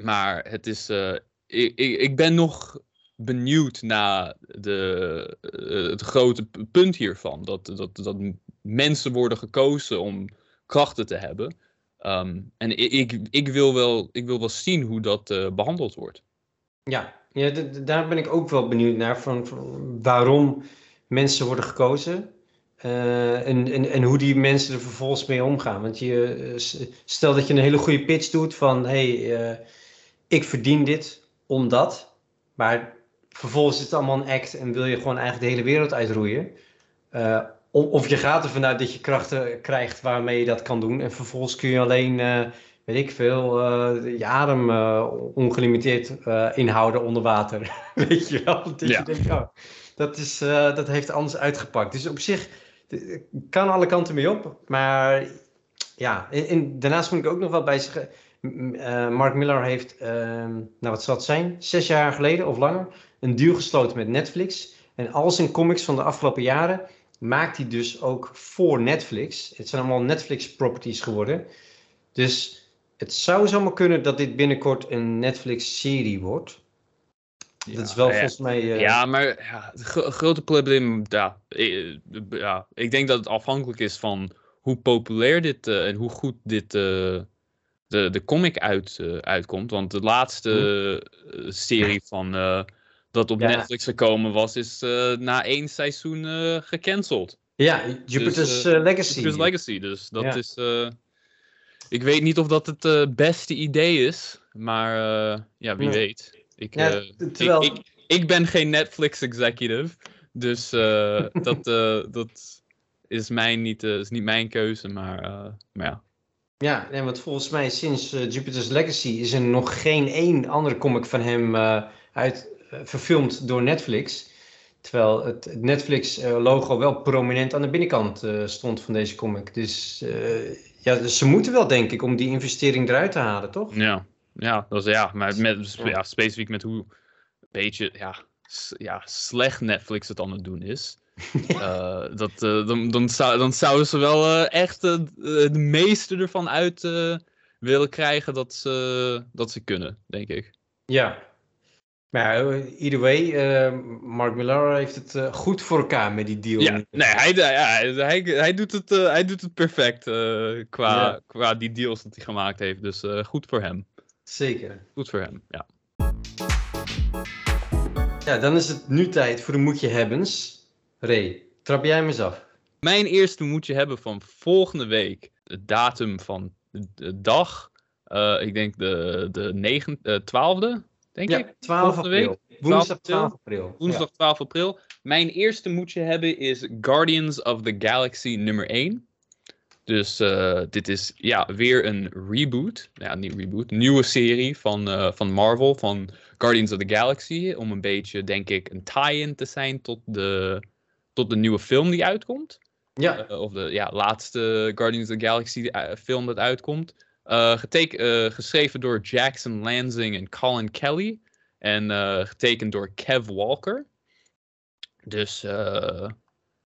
maar het is. eh, ik, ik, ik ben nog benieuwd naar de, eh, het grote punt hiervan. Dat, dat, dat mensen worden gekozen om krachten te hebben. Ehm, en ik, ik, ik, wil wel, ik wil wel zien hoe dat eh, behandeld wordt. Ja, ja daar ben ik ook wel benieuwd naar. Van, van waarom mensen worden gekozen. Eh, en, en, en hoe die mensen er vervolgens mee omgaan. Want je, eh, stel dat je een hele goede pitch doet van... hey, eh, ik verdien dit omdat. Maar vervolgens is het allemaal een act en wil je gewoon eigenlijk de hele wereld uitroeien. Of, of je gaat ervan uit dat je krachten krijgt waarmee je dat kan doen. En vervolgens kun je alleen... weet ik veel, je adem ongelimiteerd inhouden onder water. weet je wel? Dat Ja. je denkt, oh, dat, is, dat heeft anders uitgepakt. Dus op zich kan alle kanten mee op. Maar ja, daarnaast moet ik ook nog wel bij zeggen. eh, Mark Miller heeft, ehm, nou wat zal het zijn, zes jaar geleden of langer, een deal gesloten met Netflix. En al zijn comics van de afgelopen jaren maakt hij dus ook voor Netflix. Het zijn allemaal Netflix properties geworden. Dus het zou zomaar kunnen dat dit binnenkort een Netflix-serie wordt. Dat is wel ja. volgens mij. eh, Ja, maar ja, het grote probleem, ja, eh, ja, ik denk dat het afhankelijk is van hoe populair dit eh, en hoe goed dit eh, de, de comic uit, eh, uitkomt. Want de laatste eh, serie van eh, dat op Ja. Netflix gekomen was, is eh, na één seizoen eh gecanceld. ja, Jupiter's Dus, eh, eh, Legacy. Jupiter's Legacy, dus dat Ja. is. eh, ik weet niet of dat het beste idee is, maar eh, ja, wie Nee. weet. Ik, Ja, eh, terwijl- ik, ik, ik ben geen Netflix executive, dus eh, dat, eh, dat is, mijn niet, is niet mijn keuze, maar, maar ja. Ja, nee, want volgens mij sinds Jupiter's Legacy is er nog geen één andere comic van hem uit, verfilmd door Netflix. Terwijl het, Netflix-logo wel prominent aan de binnenkant stond van deze comic. Dus ja, dus ze moeten wel, denk ik, om die investering eruit te halen, toch? Ja, ja, dat is, ja maar met, Ja. specifiek met hoe een beetje ja, ja, slecht Netflix het aan het doen is. Eh, dat, eh, dan, dan, zou, dan zouden ze wel eh, echt de meeste ervan uit willen krijgen dat ze, dat ze kunnen, denk ik. Ja. Maar ja, either way, Mark Millar heeft het goed voor elkaar met die deal. Ja, nee, hij, ja, hij, hij, hij, doet, het, hij doet het perfect qua, Ja. qua die deals dat hij gemaakt heeft. Dus goed voor hem. Zeker. Goed voor hem, ja. Ja, dan is het nu tijd voor de moetje hebbens. Ray, trap jij hem eens af? Mijn eerste moet je hebben van volgende week. De datum van de, dag. eh, ik denk de, de 9, eh, 12e, denk ik. Ja, 12 Volgende week? april. Woensdag 12 12 april. Woensdag 12 april. Mijn eerste moet je hebben is Guardians of the Galaxy nummer 1. Dus eh, dit is ja, weer een reboot. Ja, niet reboot. Nieuwe serie van, eh, van Marvel. Van Guardians of the Galaxy. Om een beetje, denk ik, een tie-in te zijn tot de, tot de nieuwe film die uitkomt. Ja, Eh, of de ja, laatste Guardians of the Galaxy film dat uitkomt. Geteken- geschreven door Jackson Lansing en Colin Kelly. En getekend door Kev Walker. Dus eh,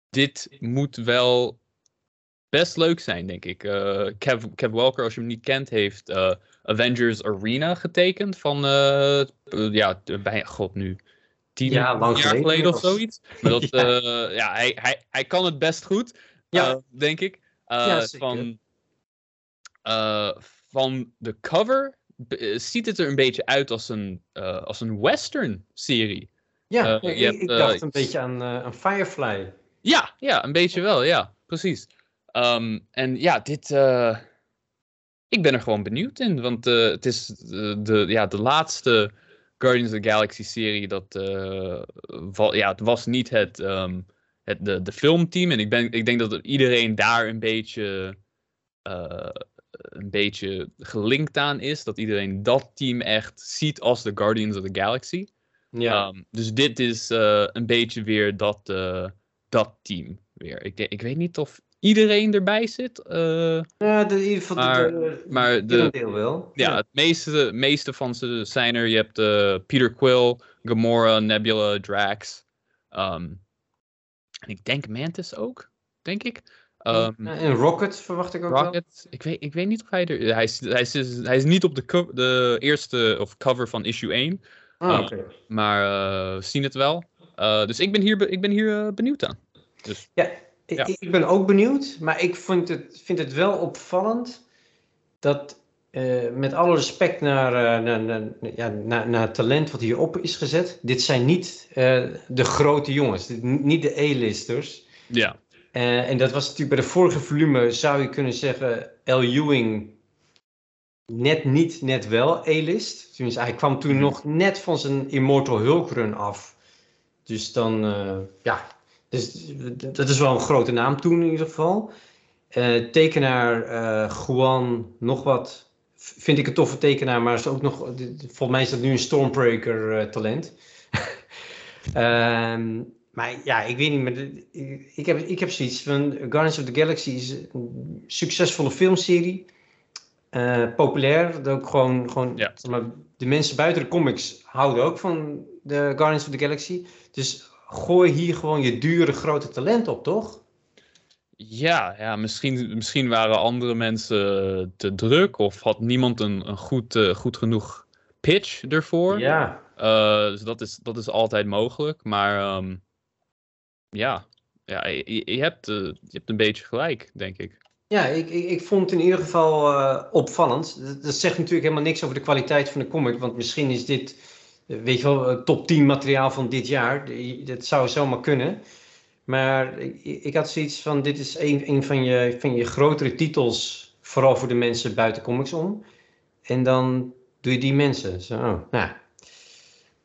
dit moet wel best leuk zijn, denk ik. Eh, Kev, Kev Walker, als je hem niet kent, heeft eh, Avengers Arena getekend. Van, eh, ja, bij, god nu, tien Ja, jaar geleden geleden of zoiets. Maar dat, Ja. ja. hij, hij, hij kan het best goed, Ja. denk ik. Ja, van, van de cover ziet het er een beetje uit als een, als een western serie. ja ik, je hebt, ik dacht een beetje aan, aan Firefly. Ja, ja, een beetje wel, ja, precies. Ehm, en ja, dit. eh, ik ben er gewoon benieuwd in, want eh, het is eh, de, ja, de laatste Guardians of the Galaxy serie. Dat, ja, het was niet het, ehm, het de, de filmteam. En ik, ben, ik denk dat iedereen daar een beetje, een beetje gelinkt aan is. Dat iedereen dat team echt ziet als de Guardians of the Galaxy. Ja, Ehm, dus dit is een beetje weer dat, dat team weer. Ik, ik weet niet of iedereen erbij zit. eh, ja de, in ieder geval maar- de, de, maar de- deel wel. ja, het meeste, meeste van ze zijn er. Je hebt eh, Peter Quill, Gamora, Nebula, Drax. Ehm, en ik denk Mantis ook, denk ik. Ehm, en Rocket verwacht ik ook wel. Rocket, ik weet, ik weet niet of hij er... Hij is, hij is, hij is niet op de, co- de eerste of cover van issue 1. Ah, Eh, oké. Maar eh, we zien het wel. Eh, dus ik ben hier, ik ben hier benieuwd aan. Ja, ik, Ja. ik ben ook benieuwd, maar ik vind het, vind het wel opvallend dat eh, met alle respect naar, eh, naar, naar, ja, naar, talent wat hierop is gezet, dit zijn niet eh, de grote jongens, dit- niet de A-listers. Ja, en dat was natuurlijk bij de vorige volume, zou je kunnen zeggen, L. Ewing net niet, net wel A-list. Tenminste, hij kwam toen Mhm. nog net van zijn Immortal Hulk run af. Dus dan, ja, dus, dat is wel een grote naam toen in ieder geval. Eh, tekenaar eh Juan, nog wat, vind ik een toffe tekenaar, maar is ook nog, volgens mij is dat nu een Stormbreaker eh, talent. Ehm, maar ja, ik weet niet, maar ik, ik heb, ik heb zoiets van Guardians of the Galaxy is een succesvolle filmserie. Populair, dat ook gewoon, gewoon Ja. zeg maar, de mensen buiten de comics houden ook van de Guardians of the Galaxy. Dus gooi hier gewoon je dure grote talent op, toch? ja, ja misschien, misschien waren andere mensen te druk of had niemand een, een goed, eh, goed genoeg pitch ervoor. Ja. Eh, dus dat is, dat is altijd mogelijk. Maar ehm, ja, ja je, je hebt, eh, je hebt een beetje gelijk, denk ik. Ja, ik, ik, ik vond het in ieder geval eh, opvallend. Dat, dat zegt natuurlijk helemaal niks over de kwaliteit van de comic, want misschien is dit, eh, weet je wel, eh, top 10 materiaal van dit jaar. Dat zou zomaar kunnen. Maar ik, ik had zoiets van, dit is een, een van, je, van je grotere titels, vooral voor de mensen buiten comics om. En dan doe je die mensen. Zo, oh, nou,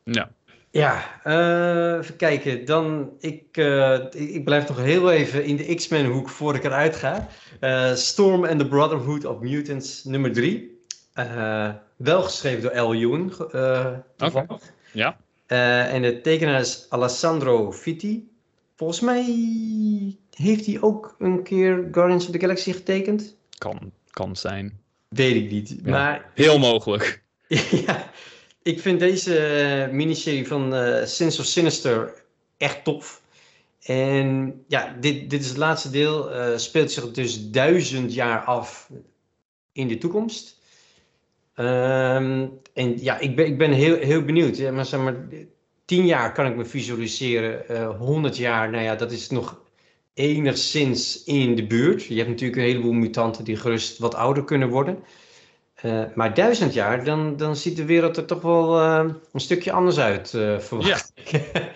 Ja, ja, eh, even kijken. Dan, ik, eh, ik, ik blijf nog heel even in de X-Men hoek voor ik eruit ga. Storm and the Brotherhood of Mutants nummer 3. Wel geschreven door L. Ewing. eh, toevallig. ja. Eh, en de tekenaar is Alessandro Fitti. Volgens mij heeft hij ook een keer Guardians of the Galaxy getekend. Kan, kan zijn. Weet ik niet. Ja. Maar Heel mogelijk. ja, ik vind deze eh, miniserie van eh Sense of Sinister echt tof. En ja, dit, dit is het laatste deel. speelt zich dus duizend jaar af in de toekomst. Ehm, en ja, ik ben, ik ben heel, heel benieuwd. Ja, maar zeg maar, tien jaar kan ik me visualiseren. eh 100 jaar, nou ja, dat is nog enigszins in de buurt. Je hebt natuurlijk een heleboel mutanten die gerust wat ouder kunnen worden. Eh, maar duizend jaar, dan, dan ziet de wereld er toch wel eh, een stukje anders uit, verwacht ik.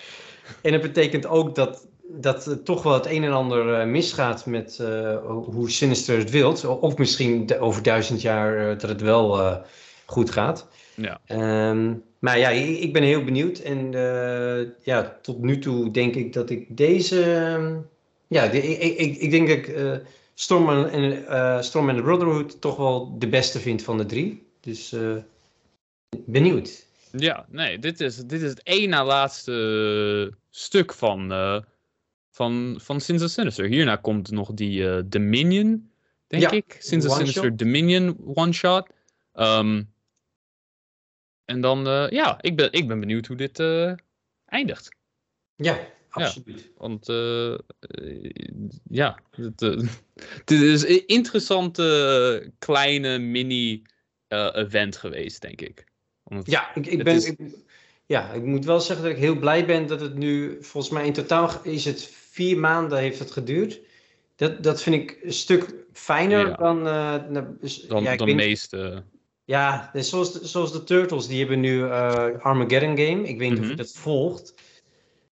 en dat betekent ook dat, dat er toch wel het een en ander eh, misgaat met eh, hoe Sinister het wilt. Of misschien over duizend jaar eh, dat het wel goed gaat. Ja. Ehm, maar ja, ik, ik ben heel benieuwd. En ja, tot nu toe denk ik dat ik deze... ehm, ja, de- ik, ik, ik denk dat ik Storm en, eh, Storm and the Brotherhood toch wel de beste vind van de drie. Dus benieuwd. Ja, nee, dit is, dit is het één na laatste stuk van, van, van Sins of Sinister. Hierna komt nog die eh, Dominion, denk Ja, ik. Sins of Sinister shot. Dominion one-shot. Ehm, en dan, eh, ja, ik ben, ik ben benieuwd hoe dit eh, eindigt. Ja, absoluut. Want ja, het, is een interessante kleine mini-event geweest, denk ik. Omdat- Ja, ik, ik ben... is- ik- ja, ik moet wel zeggen dat ik heel blij ben dat het nu... Volgens mij in totaal is het vier maanden heeft het geduurd. Dat, dat vind ik een stuk fijner Ja. dan... eh, na- dus- dan ja, ik de weet niet- meeste. Ja, dus zoals, de, zoals de Turtles, die hebben nu eh, Armageddon Game. Ik weet niet of Mhm. je dat volgt.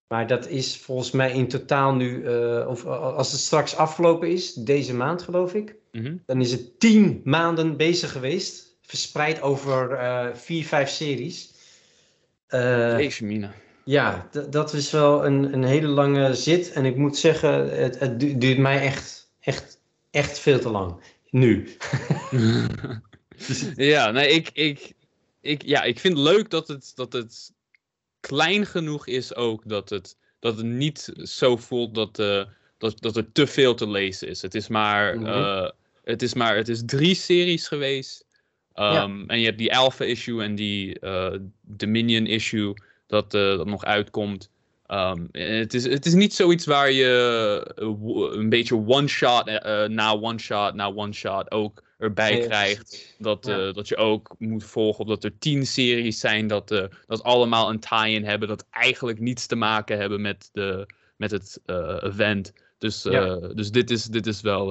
Maar dat is volgens mij in totaal nu, eh, of eh, als het straks afgelopen is, deze maand geloof ik, Mhm. dan is het tien maanden bezig geweest. Verspreid over eh, vier, vijf series. Eh, Jeetje mina. Ja, dat is wel een, een hele lange zit. En ik moet zeggen, het, het du- duurt mij echt, echt, echt veel te lang. Nu. ja, nee, ik, ik, ik, ja, ik vind het leuk dat het, dat het klein genoeg is ook. Dat het, dat het niet zo voelt dat, eh, dat, dat er te veel te lezen is. Het is maar, Mhm. eh, het is maar het is drie series geweest. Ehm, En je hebt die Alpha issue en die eh, Dominion issue dat, eh, dat nog uitkomt. Ehm, het, is, het is niet zoiets waar je eh, een beetje one-shot eh, na one-shot na one-shot ook erbij krijgt. Dat, Ja. dat je ook moet volgen op dat er tien series zijn dat, dat allemaal een tie-in hebben. Dat eigenlijk niets te maken hebben met, de, met het event. Dus, Ja. dus dit, is, dit, is wel,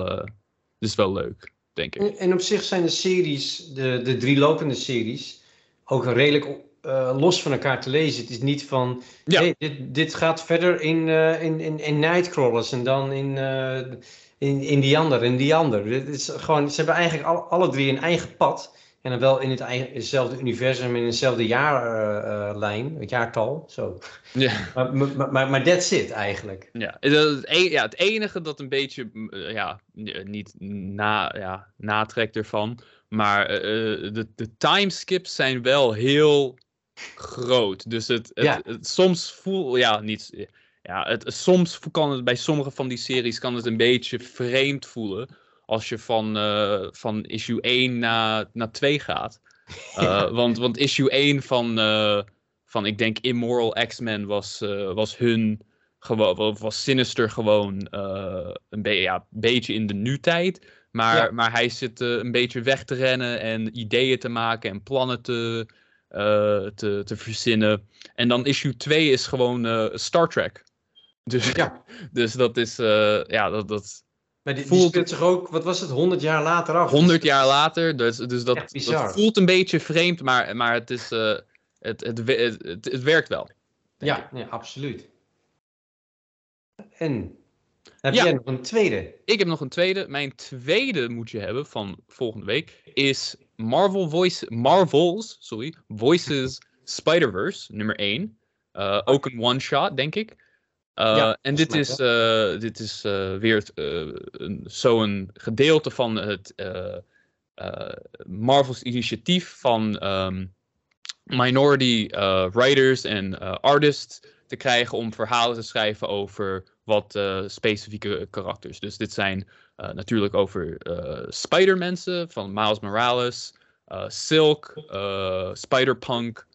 dit is wel leuk, denk ik. En, en op zich zijn de series, de, de drie lopende series, ook redelijk eh, los van elkaar te lezen. Het is niet van, Ja. hey, dit, dit gaat verder in, eh, in, in, in Nightcrawlers en dan in, eh, in, in die ander en die ander. Dit is gewoon, ze hebben eigenlijk alle, alle drie een eigen pad. En dan wel in het eigen, hetzelfde universum, in hetzelfde jaarlijn, het jaartal. Zo. Ja. Maar, maar, maar, maar that's it eigenlijk. Ja, het, e- ja, het enige dat een beetje ja, niet na, ja, natrekt ervan. Maar eh, de, de timeskips zijn wel heel groot. Dus het, het, Ja. het- soms voel ja, niet. Ja, het, soms kan het bij sommige van die series kan het een beetje vreemd voelen. Als je van, eh, van issue 1 naar, naar 2 gaat. Eh, want, want issue 1 van, eh, van ik denk Immoral X-Men was, was hun gewoon, was Sinister gewoon een be ja, beetje in de nu-tijd. Maar, Ja. maar hij zit een beetje weg te rennen en ideeën te maken en plannen te, te, te verzinnen. En dan issue 2 is gewoon eh, Star Trek. Dus, Ja. dus dat is, eh, ja, dat, dat Maar die, die Voelt- speelt zich ook, wat was het, 100 jaar later af. 100 jaar later. Dus, dus dat, dat voelt een beetje vreemd, maar, maar het, is, eh, het, het, het, werkt wel. ja, absoluut. En heb Ja. jij nog een tweede? Ik heb nog een tweede. Mijn tweede moet je hebben van volgende week is Marvel Voice, Marvel's sorry, Voices Spider-Verse nummer 1. Eh, ook een one-shot, denk ik. Eh, Ja, en volgens dit is, eh, dit is eh, weer eh, zo'n gedeelte van het eh, eh, Marvel's initiatief van ehm, minority eh, writers en eh, artists te krijgen om verhalen te schrijven over wat eh, specifieke karakters. Dus dit zijn eh, natuurlijk over eh Spider-Mensen van Miles Morales, eh, Silk, eh, Spider-Punk,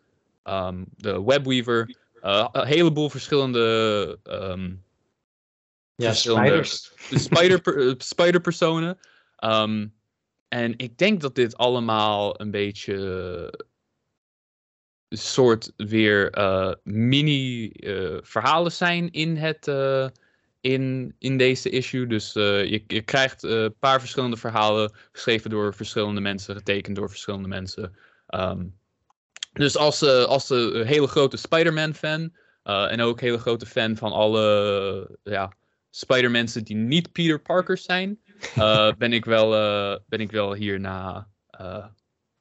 ehm, de Webweaver. eh, een heleboel verschillende ehm, Ja, Verschillende- spider, eh, spider-personen. Ehm, en ik denk dat dit allemaal een beetje een soort weer eh, mini-verhalen zijn in, het, eh, in, in deze issue. Dus eh, je, je krijgt eh, een paar verschillende verhalen geschreven door verschillende mensen, getekend door verschillende mensen. Ehm, dus als, eh, als een hele grote Spider-Man-fan eh, en ook hele grote fan van alle ja, Spider-Mensen die niet Peter Parker zijn, eh, ben, ik wel, eh, ben ik wel hierna. eh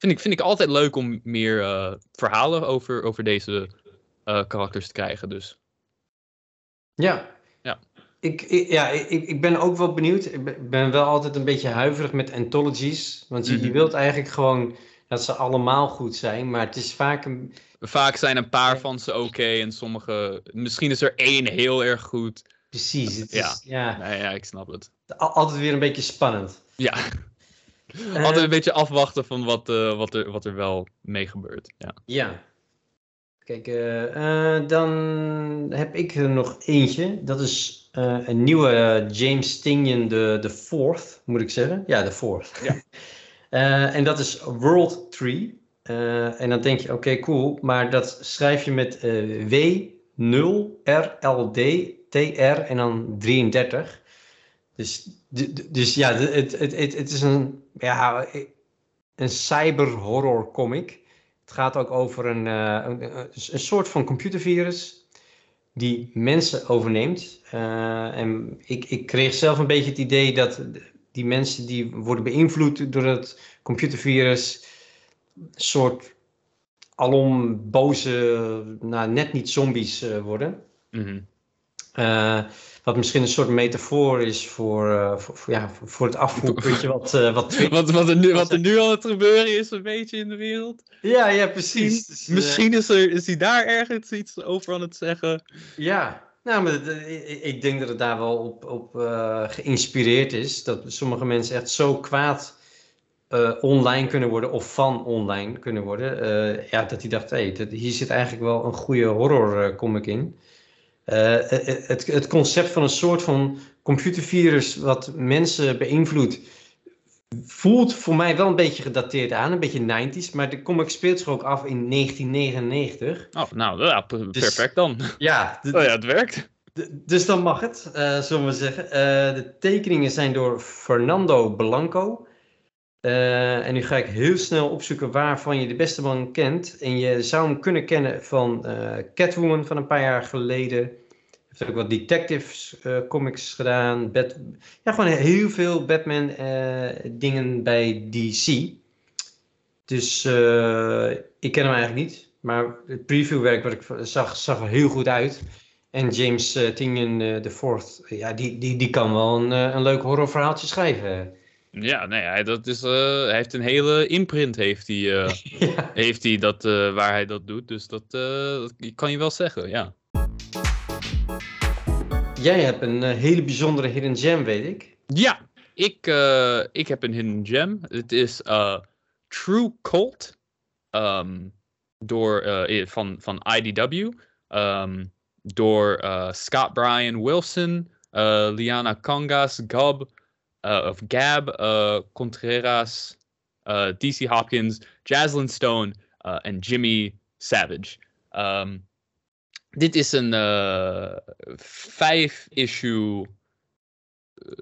vind, ik, vind ik altijd leuk om meer eh, verhalen over, over deze eh, karakters te krijgen. Dus Ja. Ik, ik, ja, ik, ik ben ook wel benieuwd. Ik ben- wel altijd een beetje huiverig met anthologies. Want je, je Mhm. wilt eigenlijk gewoon dat ze allemaal goed zijn. Maar het is vaak een... vaak zijn een paar van ze oké en sommige. Misschien is er één heel erg goed. Precies. Het is, Ja. ja. Nee, ja, ik snap het. al- altijd weer een beetje spannend. Ja, Eh, altijd een beetje afwachten van wat, eh, wat, er, wat er wel mee gebeurt. Ja. Ja. Kijk, eh, eh, dan heb ik er nog eentje. Dat is eh, een nieuwe James Tynion de, de Fourth, moet ik zeggen. Ja, de Fourth. Ja. En dat is World Tree. En dan denk je, oké, cool. Maar dat schrijf je met eh W0RLD-TR en dan 33. Dus, dus ja, het, het, het, het is een, ja, een cyber-horror comic. Het gaat ook over een, eh, een, een, een soort van computervirus die mensen overneemt. Eh, en ik, ik kreeg zelf een beetje het idee dat die mensen die worden beïnvloed door het computervirus een soort alom boze, nou, net niet zombies eh, worden. Mhm. Wat misschien een soort metafoor is voor, eh, voor, voor, ja, voor, het afvoerputje wat, eh wat Wat, wat, er nu, wat er nu aan het gebeuren is, een beetje in de wereld. Ja, ja, precies. Dus, eh, Misschien is, er, is hij daar ergens iets over aan het zeggen. Ja, nou, maar ik- denk dat het daar wel op, op geïnspireerd is. Dat sommige mensen echt zo kwaad online kunnen worden of van online kunnen worden. ja, dat hij dacht, hé, hey, dat- hier zit eigenlijk wel een goede horror eh, comic in. Eh, het, het, het concept van een soort van computervirus wat mensen beïnvloedt, voelt voor mij wel een beetje gedateerd aan, een beetje 90s, maar de comic speelt zich ook af in 1999. Oh, nou, ja, Dus- perfect dan. Ja, Oh ja, het werkt. Dus dan mag het, eh, zullen we zeggen. Eh, de tekeningen zijn door Fernando Blanco. Eh, en nu ga ik heel snel opzoeken waarvan je de beste man kent. En je zou hem kunnen kennen van eh, Catwoman van een paar jaar geleden. Hij heeft ook wat detectives eh, comics gedaan. Bat ja, gewoon heel veel Batman dingen bij DC. Dus ik ken hem eigenlijk niet. Maar het previewwerk wat ik zag, zag er heel goed uit. En James de Fourth, ja, die, die, die kan wel een, een leuk horrorverhaaltje schrijven. Ja, nee, hij, dat is, uh, hij heeft een hele imprint, heeft hij, uh, ja. heeft hij dat, uh, waar hij dat doet. Dus dat, dat kan je wel zeggen, ja. Jij hebt een hele bijzondere hidden gem, weet ik. Ja, ik, ik heb een hidden gem. Het is True Cult um, door, van, van IDW. Um, door Scott Bryan Wilson, Liana Kangas, uh, of Gab, uh, Contreras, uh, DC Hopkins, Jaslyn Stone uh, en Jimmy Savage. Um, dit is een uh, vijf-issue. Uh,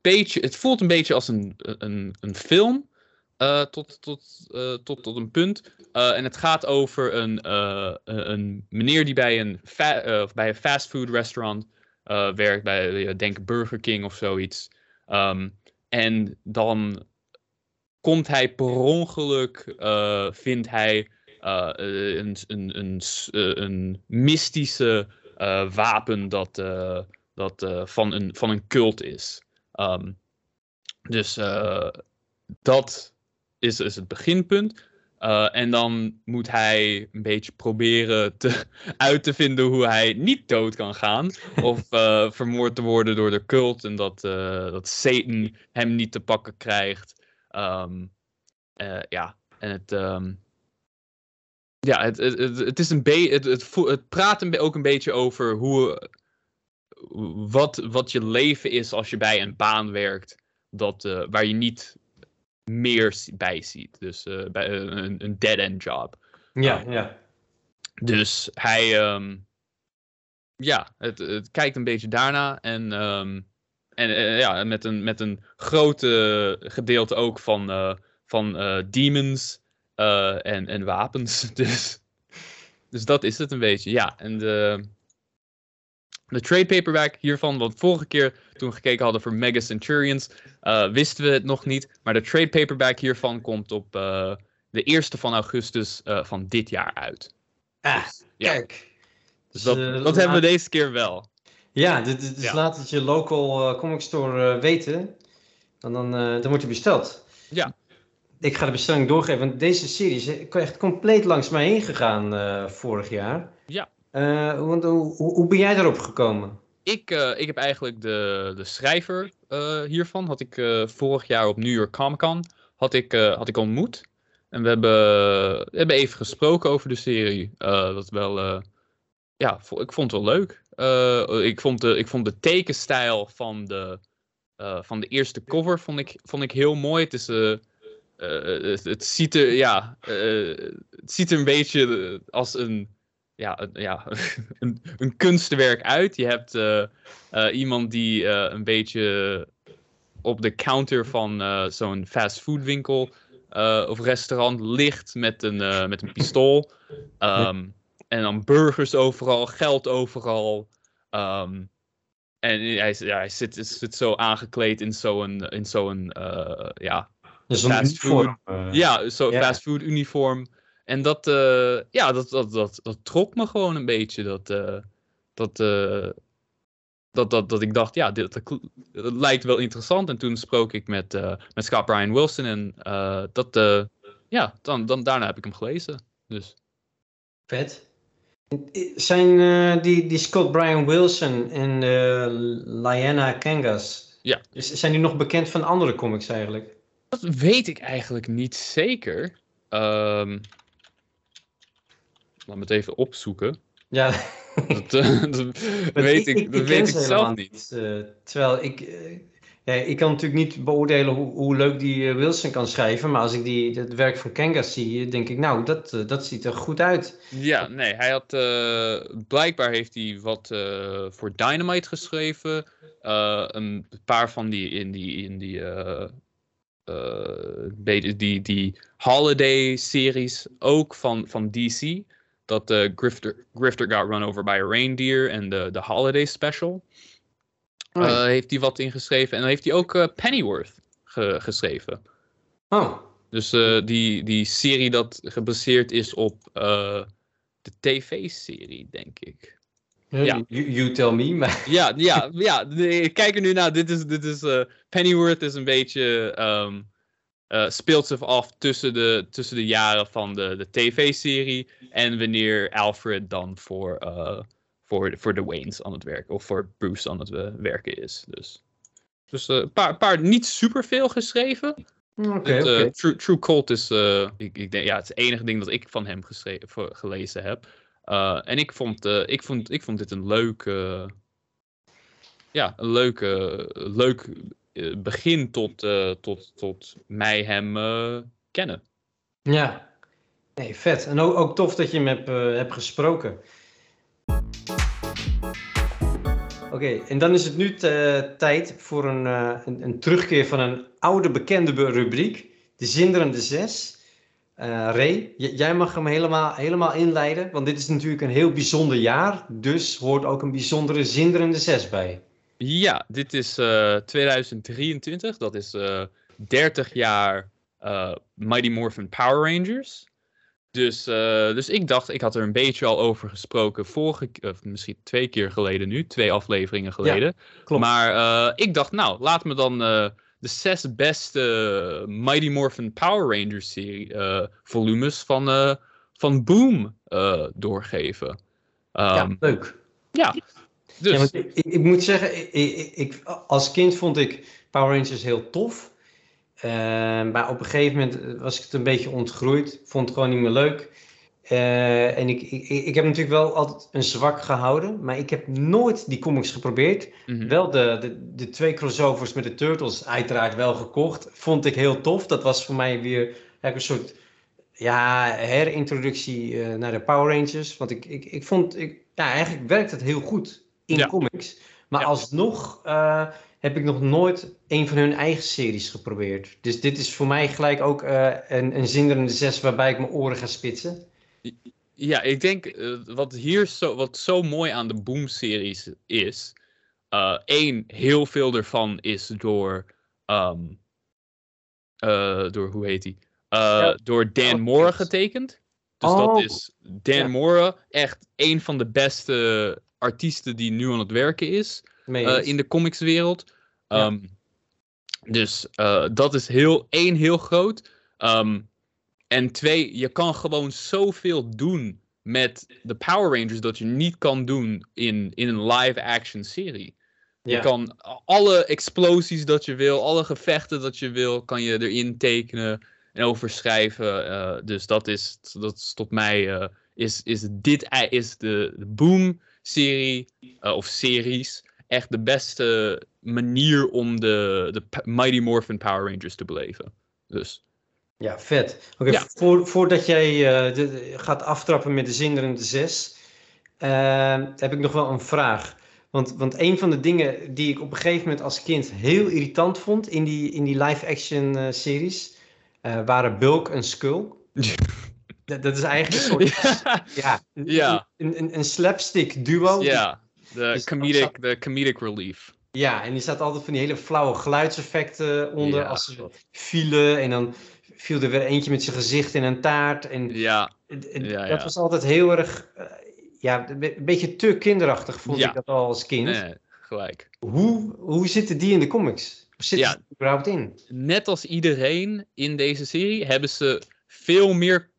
beetje, het voelt een beetje als een, een, een film. Uh, tot, tot, uh, tot, tot een punt. Uh, en het gaat over een, een meneer die bij een, fa bij een fastfood restaurant werkt. Bij, denk Burger King of zoiets. Um, en dan komt hij per ongeluk, vindt hij een, een, een, een mystische wapen dat, dat van, een, van een cult is. Um, dus dat is, is het beginpunt. Uh, en dan moet hij een beetje proberen te, uit te vinden hoe hij niet dood kan gaan. of uh, vermoord te worden door de cult. En dat, uh, dat Satan hem niet te pakken krijgt. Um, ja, en het. Um, ja, het, het, het, het is een beetje. Het, het, het praat een ook een beetje over hoe. Wat, wat je leven is als je bij een baan werkt. Dat, waar je niet meer bij ziet. Dus uh, bij een, een dead-end job. Ja, uh, ja. Dus hij, um, ja, het, het, kijkt een beetje daarna. En, um, en uh, ja, met een, met een grote gedeelte ook van, van demons en, en wapens. Dus, dus dat is het een beetje. Ja, en de, de trade paperback hiervan, want vorige keer toen we gekeken hadden voor Mega Centurions, uh, wisten we het nog niet. Maar de trade paperback hiervan komt op uh, de 1 van augustus uh, van dit jaar uit. Ah, dus, ja. kijk. Dus dat, dat hebben we deze keer wel. Ja, dus, dus ja. laat het je local comic store weten. En dan, dan wordt hij besteld. Ja. Ik ga de bestelling doorgeven, want deze serie is echt compleet langs mij heen gegaan vorig jaar. Uh, want, hoe, hoe ben jij daarop gekomen? Ik, uh, ik heb eigenlijk de, de schrijver hiervan, had ik vorig jaar op New York Comic Con, had ik, had ik ontmoet. En we hebben, we hebben even gesproken over de serie. dat wel, ja, ik vond het wel leuk. ik, vond de, ik vond de tekenstijl van de, van de eerste cover vond ik, vond ik heel mooi. Het is... Het, ziet er, ja, het ziet er een beetje als een, ja, een, ja, een, een kunstwerk uit. Je hebt uh, uh, iemand die uh, een beetje op de counter van zo'n fastfoodwinkel of restaurant ligt met een, met een pistool. Um, en dan burgers overal, geld overal. Um, en hij, ja, hij zit, zit zo aangekleed in zo'n, in zo'n ja, fastfood. ja, zo yeah. fastfood uniform. En dat, uh, ja, dat, dat, dat, dat trok me gewoon een beetje. Dat, uh, dat, uh, dat, dat, dat ik dacht, ja, dit dat, dat lijkt wel interessant. En toen sprak ik met, met Scott Brian Wilson. En dat, ja, dan, dan, daarna heb ik hem gelezen. Dus. Vet. Zijn die, die Scott Brian Wilson en Liana Kangas, ja. zijn die nog bekend van andere comics eigenlijk? Dat weet ik eigenlijk niet zeker. Um, Laat me het even opzoeken. Ja, Dat, eh, dat weet ik, dat weet ik zelf niet. eh, terwijl ik, eh, ja, ik kan natuurlijk niet beoordelen hoe, hoe leuk die Wilson kan schrijven, maar als ik die, het werk van Kenga zie, denk ik, nou, dat, dat ziet er goed uit. Ja, nee, hij had. blijkbaar heeft hij wat voor Dynamite geschreven. een paar van die in die. In die eh, be- die, die holiday-series ook van, van DC. Dat eh, Grifter, Grifter got run over by a reindeer en de, de holiday special. Oh, eh, heeft hij wat ingeschreven. En dan heeft hij ook eh, Pennyworth ge- geschreven. oh, Dus eh, die, die serie dat gebaseerd is op eh, de tv-serie, denk ik. Ja. You, you tell me, maar Ja, ja, ja. kijk er nu naar. Dit is, dit is eh, Pennyworth is een beetje ehm, eh, speelt zich af tussen de, tussen de jaren van de, de tv-serie en wanneer Alfred dan voor, eh, voor, voor de Waynes aan het werken of voor Bruce aan het eh, werken is. Dus, dus een paar, paar niet superveel geschreven. Het. True, True Cult is, ik, ik denk, ja, het is het enige ding dat ik van hem geschreven, gelezen heb. En ik vond, ik, vond, ik vond dit een leuk, ja, een leuk, eh, leuk begin tot, eh, tot, tot mij hem eh, kennen. Ja, nee, vet. En ook, tof dat je hem hebt, eh, hebt gesproken. Oké, en dan is het nu tijd voor een, eh, een, een terugkeer van een oude bekende be- rubriek. De Zinderende Zes. Eh Ray, jij mag hem helemaal, helemaal inleiden, want dit is natuurlijk een heel bijzonder jaar. Dus hoort ook een bijzondere Zinderende Zes bij. Ja, dit is eh, 2023. Dat is eh 30 jaar eh, Mighty Morphin Power Rangers. Dus, eh, dus ik dacht, ik had er een beetje al over gesproken vorige of misschien twee keer geleden nu, twee afleveringen geleden. klopt. Maar eh, ik dacht, nou, laat me dan eh, de zes beste Mighty Morphin Power Rangers serie eh, volumes van, eh, van Boom eh, doorgeven. ja, Ehm, leuk. ja, dus Ja, want ik, ik, ik moet zeggen, ik, ik, als kind vond ik Power Rangers heel tof. Eh, maar op een gegeven moment was ik het een beetje ontgroeid. Vond het gewoon niet meer leuk. Eh, en ik, ik, ik heb natuurlijk wel altijd een zwak gehouden. Maar ik heb nooit die comics geprobeerd. mhm. Wel de, de, de twee crossovers met de Turtles uiteraard wel gekocht. Vond ik heel tof. Dat was voor mij weer een soort ja, herintroductie eh, naar de Power Rangers. Want ik, ik, ik vond, ik, ja, eigenlijk werkt het heel goed in Ja. comics. Maar Ja. alsnog eh, heb ik nog nooit een van hun eigen series geprobeerd. Dus dit is voor mij gelijk ook eh, een, een zinderende zes waarbij ik mijn oren ga spitsen. Ja, ik denk eh, wat hier zo, wat zo mooi aan de Boom-series is. één, heel veel ervan is door. ehm, eh, door hoe heet Ja. Door Dan Oh, Moore getekend. Dus Oh. dat is Dan Ja. Moore, echt een van de beste artiesten die nu aan het werken is eh, in de comicswereld. Ja. Ehm, Dus eh, dat is heel, één, heel groot. Ehm, en twee, je kan gewoon zoveel doen met de Power Rangers dat je niet kan doen in, in een live-action serie. Je kan alle explosies dat je wil, alle gevechten dat je wil, kan je erin tekenen en overschrijven. eh, dus dat is, dat is tot mij, is, is dit is de, de Boom-serie eh, of series echt de beste manier om de, de Mighty Morphin Power Rangers te beleven. Dus Ja, vet. Oké, Ja. voor, voordat jij eh, de- gaat aftrappen met de zinderende zes, eh, heb ik nog wel een vraag. Want, want een van de dingen die ik op een gegeven moment als kind heel irritant vond in die, in die live-action eh, series, waren Bulk en Skull. dat, dat is eigenlijk een soort, ja, ja, een, een, slapstick duo. ja, de comedic, de comedic relief. Ja, en die staat altijd van die hele flauwe geluidseffecten onder Ja. als ze vielen. En dan viel er weer eentje met zijn gezicht in een taart. En Ja, Ja, dat was altijd heel erg, eh, ja, een be- een beetje te kinderachtig vond ik dat al als kind. nee, gelijk. Hoe, hoe zitten die in de comics? Hoe zitten er überhaupt in? net als iedereen in deze serie hebben ze veel meer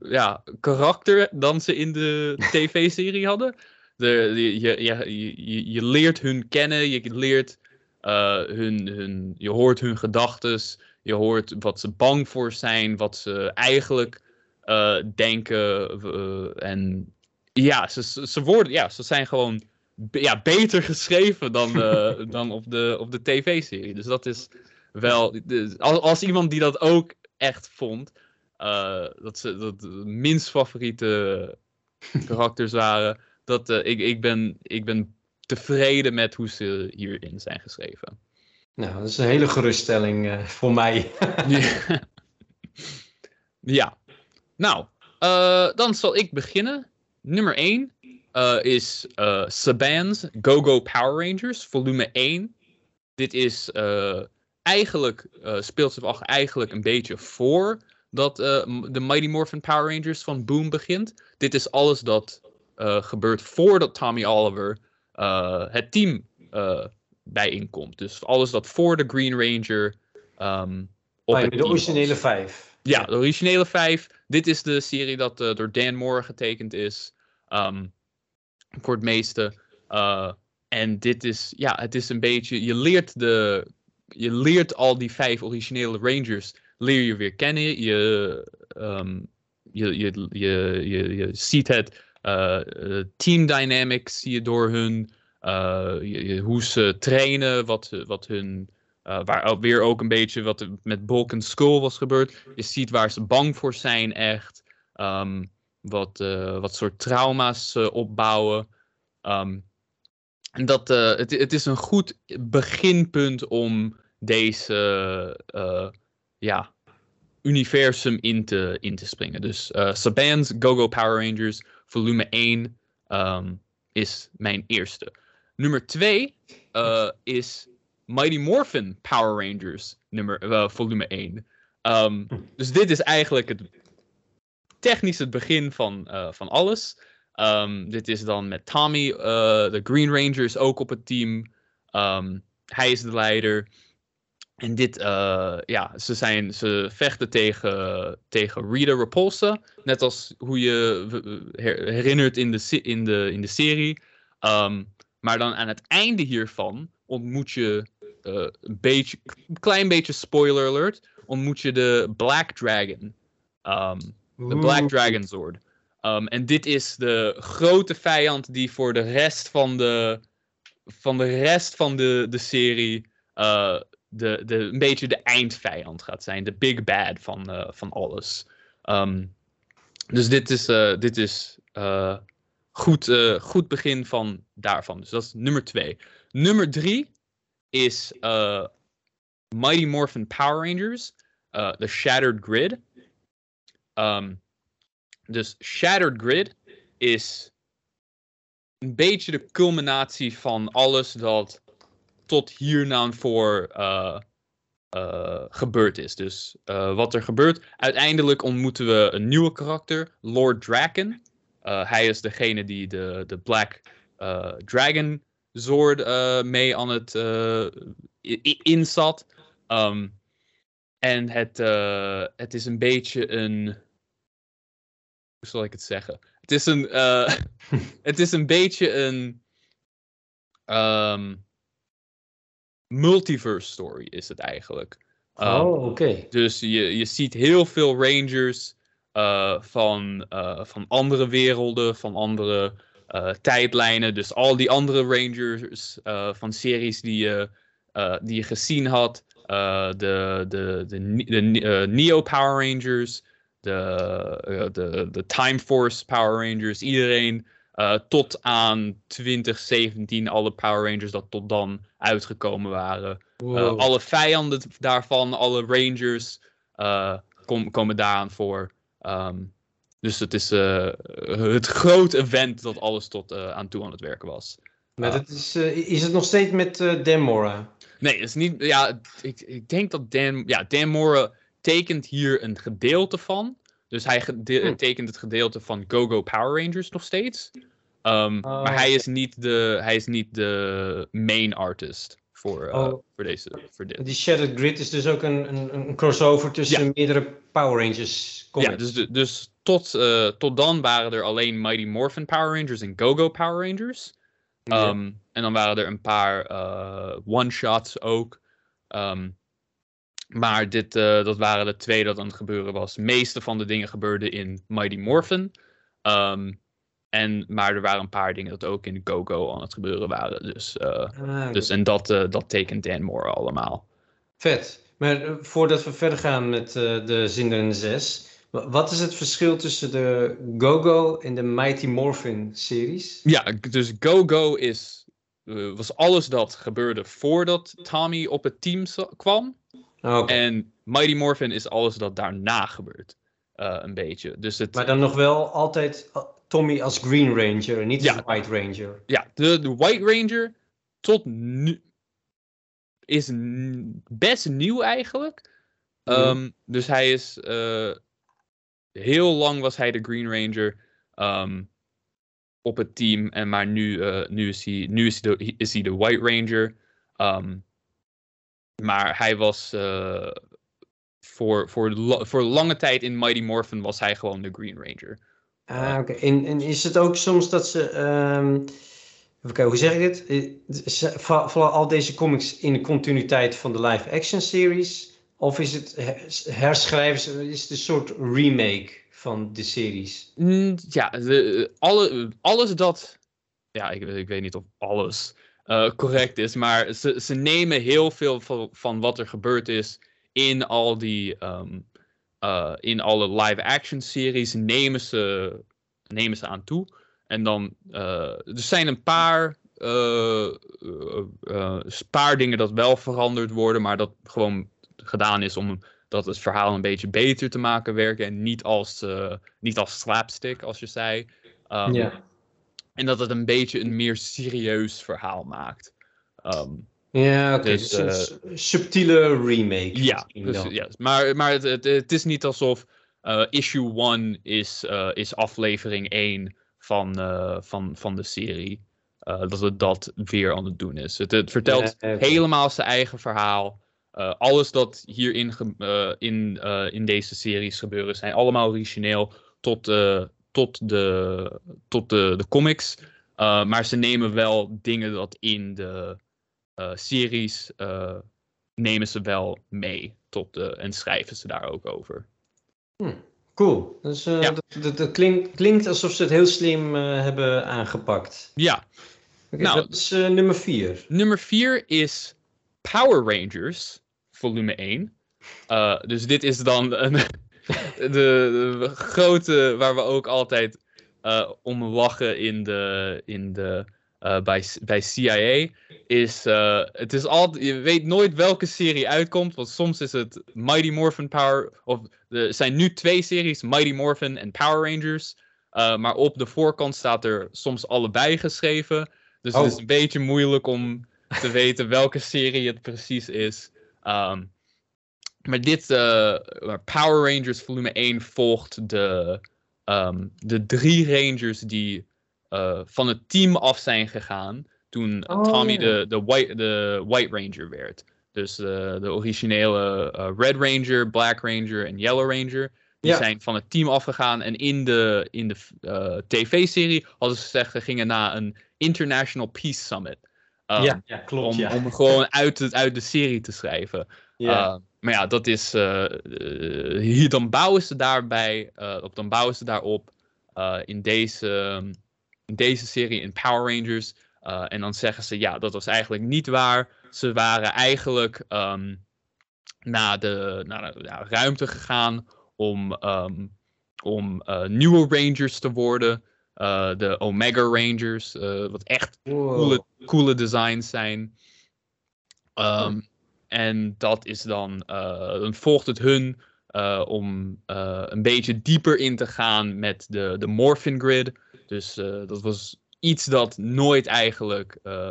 ja, karakter dan ze in de tv-serie hadden. De, je, je, je, je leert hun kennen, je leert eh, hun, hun, je hoort hun gedachtes, je hoort wat ze bang voor zijn, wat ze eigenlijk eh, denken. eh, en Ja, ze, ze worden, ja, ze zijn gewoon ja, beter geschreven dan, eh, dan op de, op de tv-serie. Dus dat is wel. als, als iemand die dat ook echt vond, eh, dat ze dat de minst favoriete karakters waren, dat eh, ik, ik, ben, ik ben tevreden met hoe ze hierin zijn geschreven. Nou, dat is een hele geruststelling eh, voor mij. Ja. ja. Nou, dan zal ik beginnen. Nummer 1 is Saban's Go-Go Power Rangers, volume 1. Dit is eigenlijk, speelt zich eigenlijk een beetje voor dat eh, de Mighty Morphin Power Rangers van Boom begint. Dit is alles dat eh, gebeurt voordat Tommy Oliver eh, het team bijeenkomt. Dus alles dat voor de Green Ranger ehm, op het de originele was. vijf. Ja, de originele vijf. Dit is de serie dat door Dan Moore getekend is. ehm, voor het meeste. En dit is, ja, het is een beetje. Je leert de. Je leert al die vijf originele Rangers. Leer je weer kennen. Je, ehm, je, je, je, je, je ziet het. eh, team dynamics zie je door hun. eh, hoe ze trainen. Wat, wat hun. eh, waar weer ook een beetje wat met Bulk en Skull was gebeurd. Je ziet waar ze bang voor zijn, echt. Ehm, wat, wat soort trauma's ze opbouwen. Ehm, en dat, het, het is een goed beginpunt om deze ja, universum in te, in te springen. Dus eh Saban's Go-Go Power Rangers, volume 1, ehm, is mijn eerste. Nummer 2 is Mighty Morphin Power Rangers, nummer, eh, volume 1. Ehm, dus dit is eigenlijk het, technisch het begin van, eh, van alles. Ehm, dit is dan met Tommy, eh, de Green Rangers, ook op het team. Hij is de leider. En dit, eh, ja, ze, zijn, ze vechten tegen, tegen Rita Repulsa. Net als hoe je her- herinnert in de, in de, in de serie. Ehm, maar dan aan het einde hiervan ontmoet je eh, een beetje, een klein beetje spoiler alert, ontmoet je de Black Dragon. Ehm, de Black. Dragon Sword. Um, en dit is de grote vijand die voor de rest van de, van de, rest van de, de serie eh, de, de, een beetje de eindvijand gaat zijn. De big bad van, eh, van alles. Um, dus dit is, eh, dit is eh, goed, goed begin van daarvan. Dus dat is nummer twee. Nummer drie is Mighty Morphin Power Rangers. The Shattered Grid. Um, dus Shattered Grid is een beetje de culminatie van alles dat tot hier nou voor eh, eh, gebeurd is. Dus eh, wat er gebeurt. Uiteindelijk ontmoeten we een nieuwe karakter, Lord Draken. Hij is degene die de, de Black Dragon eh, mee aan het eh, i- i- inzat. Ehm, en het, het is een beetje een. Hoe zal ik het zeggen? Het is een. het is een beetje een. ehm, multiverse story is het eigenlijk. Ehm, Oh, oké. dus je, je ziet heel veel Rangers eh, van, eh, van andere werelden, van andere eh, tijdlijnen. Dus al die andere Rangers van series die je, die je gezien had. de de, de, de Neo Power Rangers, de, de, de Time Force Power Rangers, iedereen. Eh, tot aan 2017, alle Power Rangers dat tot dan uitgekomen waren. Uh, Wow. alle vijanden daarvan, alle rangers, uh, kom, komen daaraan voor. Um, dus het is het groot event dat alles tot aan toe aan het werken was. Maar dat is, is het nog steeds met Dan Mora? Nee, het is niet. Ja, ik, ik denk dat Dan. Ja, Dan Mora tekent hier een gedeelte van. Dus hij Hm. tekent het gedeelte van Go-Go Power Rangers nog steeds. Um, Oh, maar hij is, niet de, hij is niet de main artist voor, uh, Oh. voor, deze, voor dit. Die Shattered Grid is dus ook een, een, een crossover tussen Ja. meerdere Power Rangers comics. Ja, dus, dus tot, eh, tot dan waren er alleen Mighty Morphin Power Rangers en Go-Go Power Rangers. Ja. Um, En dan waren er een paar eh, one-shots ook. Um, maar dit, eh, dat waren de twee dat aan het gebeuren was. De meeste van de dingen gebeurden in Mighty Morphin. Um, En, maar er waren een paar dingen dat ook in Go-Go aan het gebeuren waren. Dus, eh, Ah, dus en dat, eh, dat tekent Dan Moore allemaal. Vet. Maar voordat we verder gaan met de Zinderende 6, wa- wat is het verschil tussen de Go-Go en de Mighty Morphin series? Ja, dus Go-Go is, was alles dat gebeurde voordat Tommy op het team kwam. Oké. En Mighty Morphin is alles dat daarna gebeurt. eh, een beetje. Dus het, Maar dan nog wel altijd eh, Tommy als Green Ranger en niet Ja. als White Ranger. ja, de, de White Ranger tot nu is best nieuw eigenlijk. Mhm. Ehm, dus hij is eh, heel lang was hij de Green Ranger ehm, op het team en maar nu, eh, nu, is, hij, nu is, hij de, is hij de White Ranger. Ehm, maar hij was eh, voor, voor, voor lange tijd in Mighty Morphin was hij gewoon de Green Ranger. Ah, oké. En, en is het ook soms dat ze. kijken, hoe zeg ik dit? Eh, Vallen al deze comics in de continuïteit van de live-action series? Of is het her- herschrijven, is het een soort remake van de series? Mm, Ja, de, alle, alles dat. Ja, ik, ik weet niet of alles eh, correct is, maar ze, ze nemen heel veel van, van wat er gebeurd is in al die. ehm, eh, in alle live-action series nemen ze, nemen ze aan toe. En dan. eh, er zijn een paar. paar dingen dat wel veranderd worden, maar dat gewoon gedaan is om dat het verhaal een beetje beter te maken werken. En niet als, niet als slapstick, als je zei. Ehm. En dat het een beetje een meer serieus verhaal maakt. Ehm, Ja, oké. Dus, Dus, een s- subtiele remake. ja, dus, ja, maar, maar het, het, het is niet alsof eh, issue 1 is, eh, is aflevering 1 van, eh, van, van de serie. Eh, dat het dat weer aan het doen is. Het, het vertelt Ja, helemaal zijn eigen verhaal. Eh, alles dat hierin eh, in, eh, in deze series gebeuren zijn allemaal origineel tot, eh, tot, de, tot de, de comics. Eh, maar ze nemen wel dingen dat in de eh, series eh, nemen ze wel mee tot de, en schrijven ze daar ook over. Cool. Dus, Ja. dat, dat, klinkt, alsof ze het heel slim hebben aangepakt. Ja, Nou, dat is nummer 4. nummer 4 is Power Rangers, volume 1. Eh, dus dit is dan een, de, de grote waar we ook altijd eh, om lachen in de, in de, eh, bij, bij CIA. Is, eh, het is altijd, je weet nooit welke serie uitkomt. Want soms is het Mighty Morphin Power. Of er zijn nu twee series, Mighty Morphin en Power Rangers. Maar op de voorkant staat er soms allebei geschreven. Dus het Oh. is een beetje moeilijk om te weten welke serie het precies is. Ehm, maar dit, eh, Power Rangers volume 1 volgt de, ehm, de drie Rangers die eh, van het team af zijn gegaan toen Oh, Tommy de, de, white, de White Ranger werd. Dus eh, de originele eh, Red Ranger, Black Ranger en Yellow Ranger. Die Ja. zijn van het team afgegaan. En in de, in de eh, tv-serie hadden ze gezegd, ze gingen naar een International Peace Summit. Ehm, ja, ja, klopt. om, ja. om gewoon uit, het, uit de serie te schrijven. ja. Maar ja, dat is. eh, eh, hier, dan bouwen ze daarbij. eh, op, dan bouwen ze daarop. in, deze, in deze serie in Power Rangers. en dan zeggen ze: ja, dat was eigenlijk niet waar. Ze waren eigenlijk ehm, naar, de, naar de ja, ruimte gegaan. om, ehm, om nieuwe Rangers te worden. De Omega Rangers. wat echt Wow. coole, coole designs zijn. Ehm, En dat is dan, eh, dan volgt het hun eh, om eh, een beetje dieper in te gaan met de, de Morphin Grid. Dus eh, dat was iets dat nooit eigenlijk eh,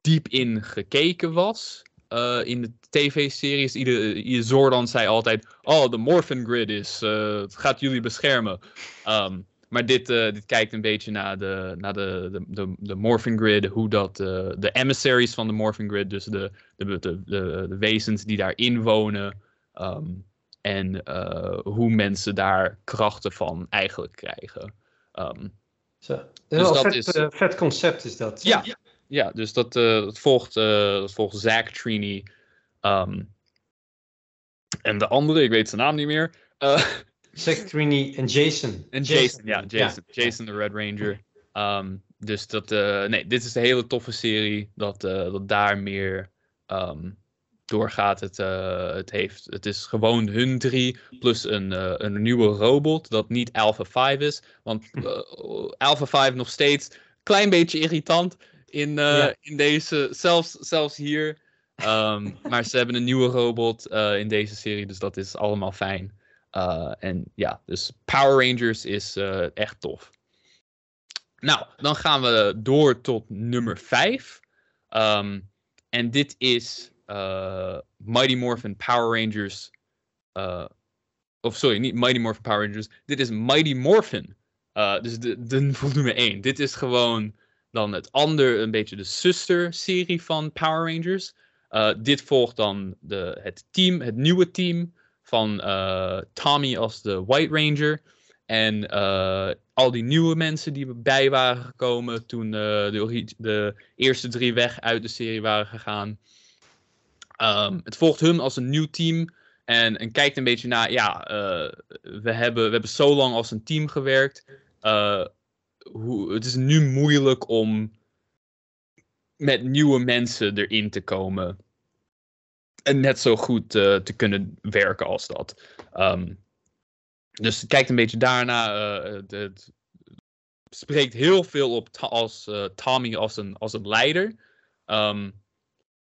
diep in gekeken was. eh, in de tv-series. Ieder, ieder Zordon zei altijd: Oh, de Morphin Grid is, eh, het gaat jullie beschermen. Ehm, maar dit, eh, dit kijkt een beetje naar de, naar de, de, de, de Morphin Grid, hoe dat eh, de emissaries van de Morphin Grid, dus de, de, de, de, de wezens die daarin wonen, ehm, en eh, hoe mensen daar krachten van eigenlijk krijgen. Ehm, Zo. Dat is Dus wel een dat vet, is- eh, vet concept is dat. ja, ja, dus dat, dat volgt, dat volgt Zack Trini. ehm, en de andere, ik weet zijn naam niet meer. Sectrini en Jason. En Jason, ja, Jason. Jason de Red Ranger. Ehm, dus dat, eh, nee, dit is een hele toffe serie. Dat, eh, dat daar meer ehm, doorgaat. Het, eh, het, heeft, het is gewoon hun drie. Plus een, een nieuwe robot. Dat niet Alpha 5 is. Want Alpha 5 nog steeds klein beetje irritant. In, Ja. in deze, zelfs, zelfs hier. Ehm, maar ze hebben een nieuwe robot in deze serie. Dus dat is allemaal fijn. Uh, en ja, dus Power Rangers is uh, echt tof. Nou, dan gaan we door tot nummer 5. Um, en dit is uh, Mighty Morphin Power Rangers. Of sorry, niet Mighty Morphin Power Rangers. Dit is Mighty Morphin. Dus de, de nummer 1. Dit is gewoon dan het ander, een beetje de zuster-serie van Power Rangers. Dit volgt dan de, het team, het nieuwe team van uh, Tommy als de White Ranger. En uh, al die nieuwe mensen die bij waren gekomen toen uh, de, de, eerste drie weg uit de serie waren gegaan. Um, het volgt hun als een nieuw team. En, en kijkt een beetje naar, ja, we, hebben, we hebben zo lang als een team gewerkt. Hoe, het is nu moeilijk om met nieuwe mensen erin te komen. En net zo goed uh, te kunnen werken als dat. Um, dus het kijkt een beetje daarna. Uh, het, het, spreekt heel veel op als uh, Tommy als een, als een leider. Um,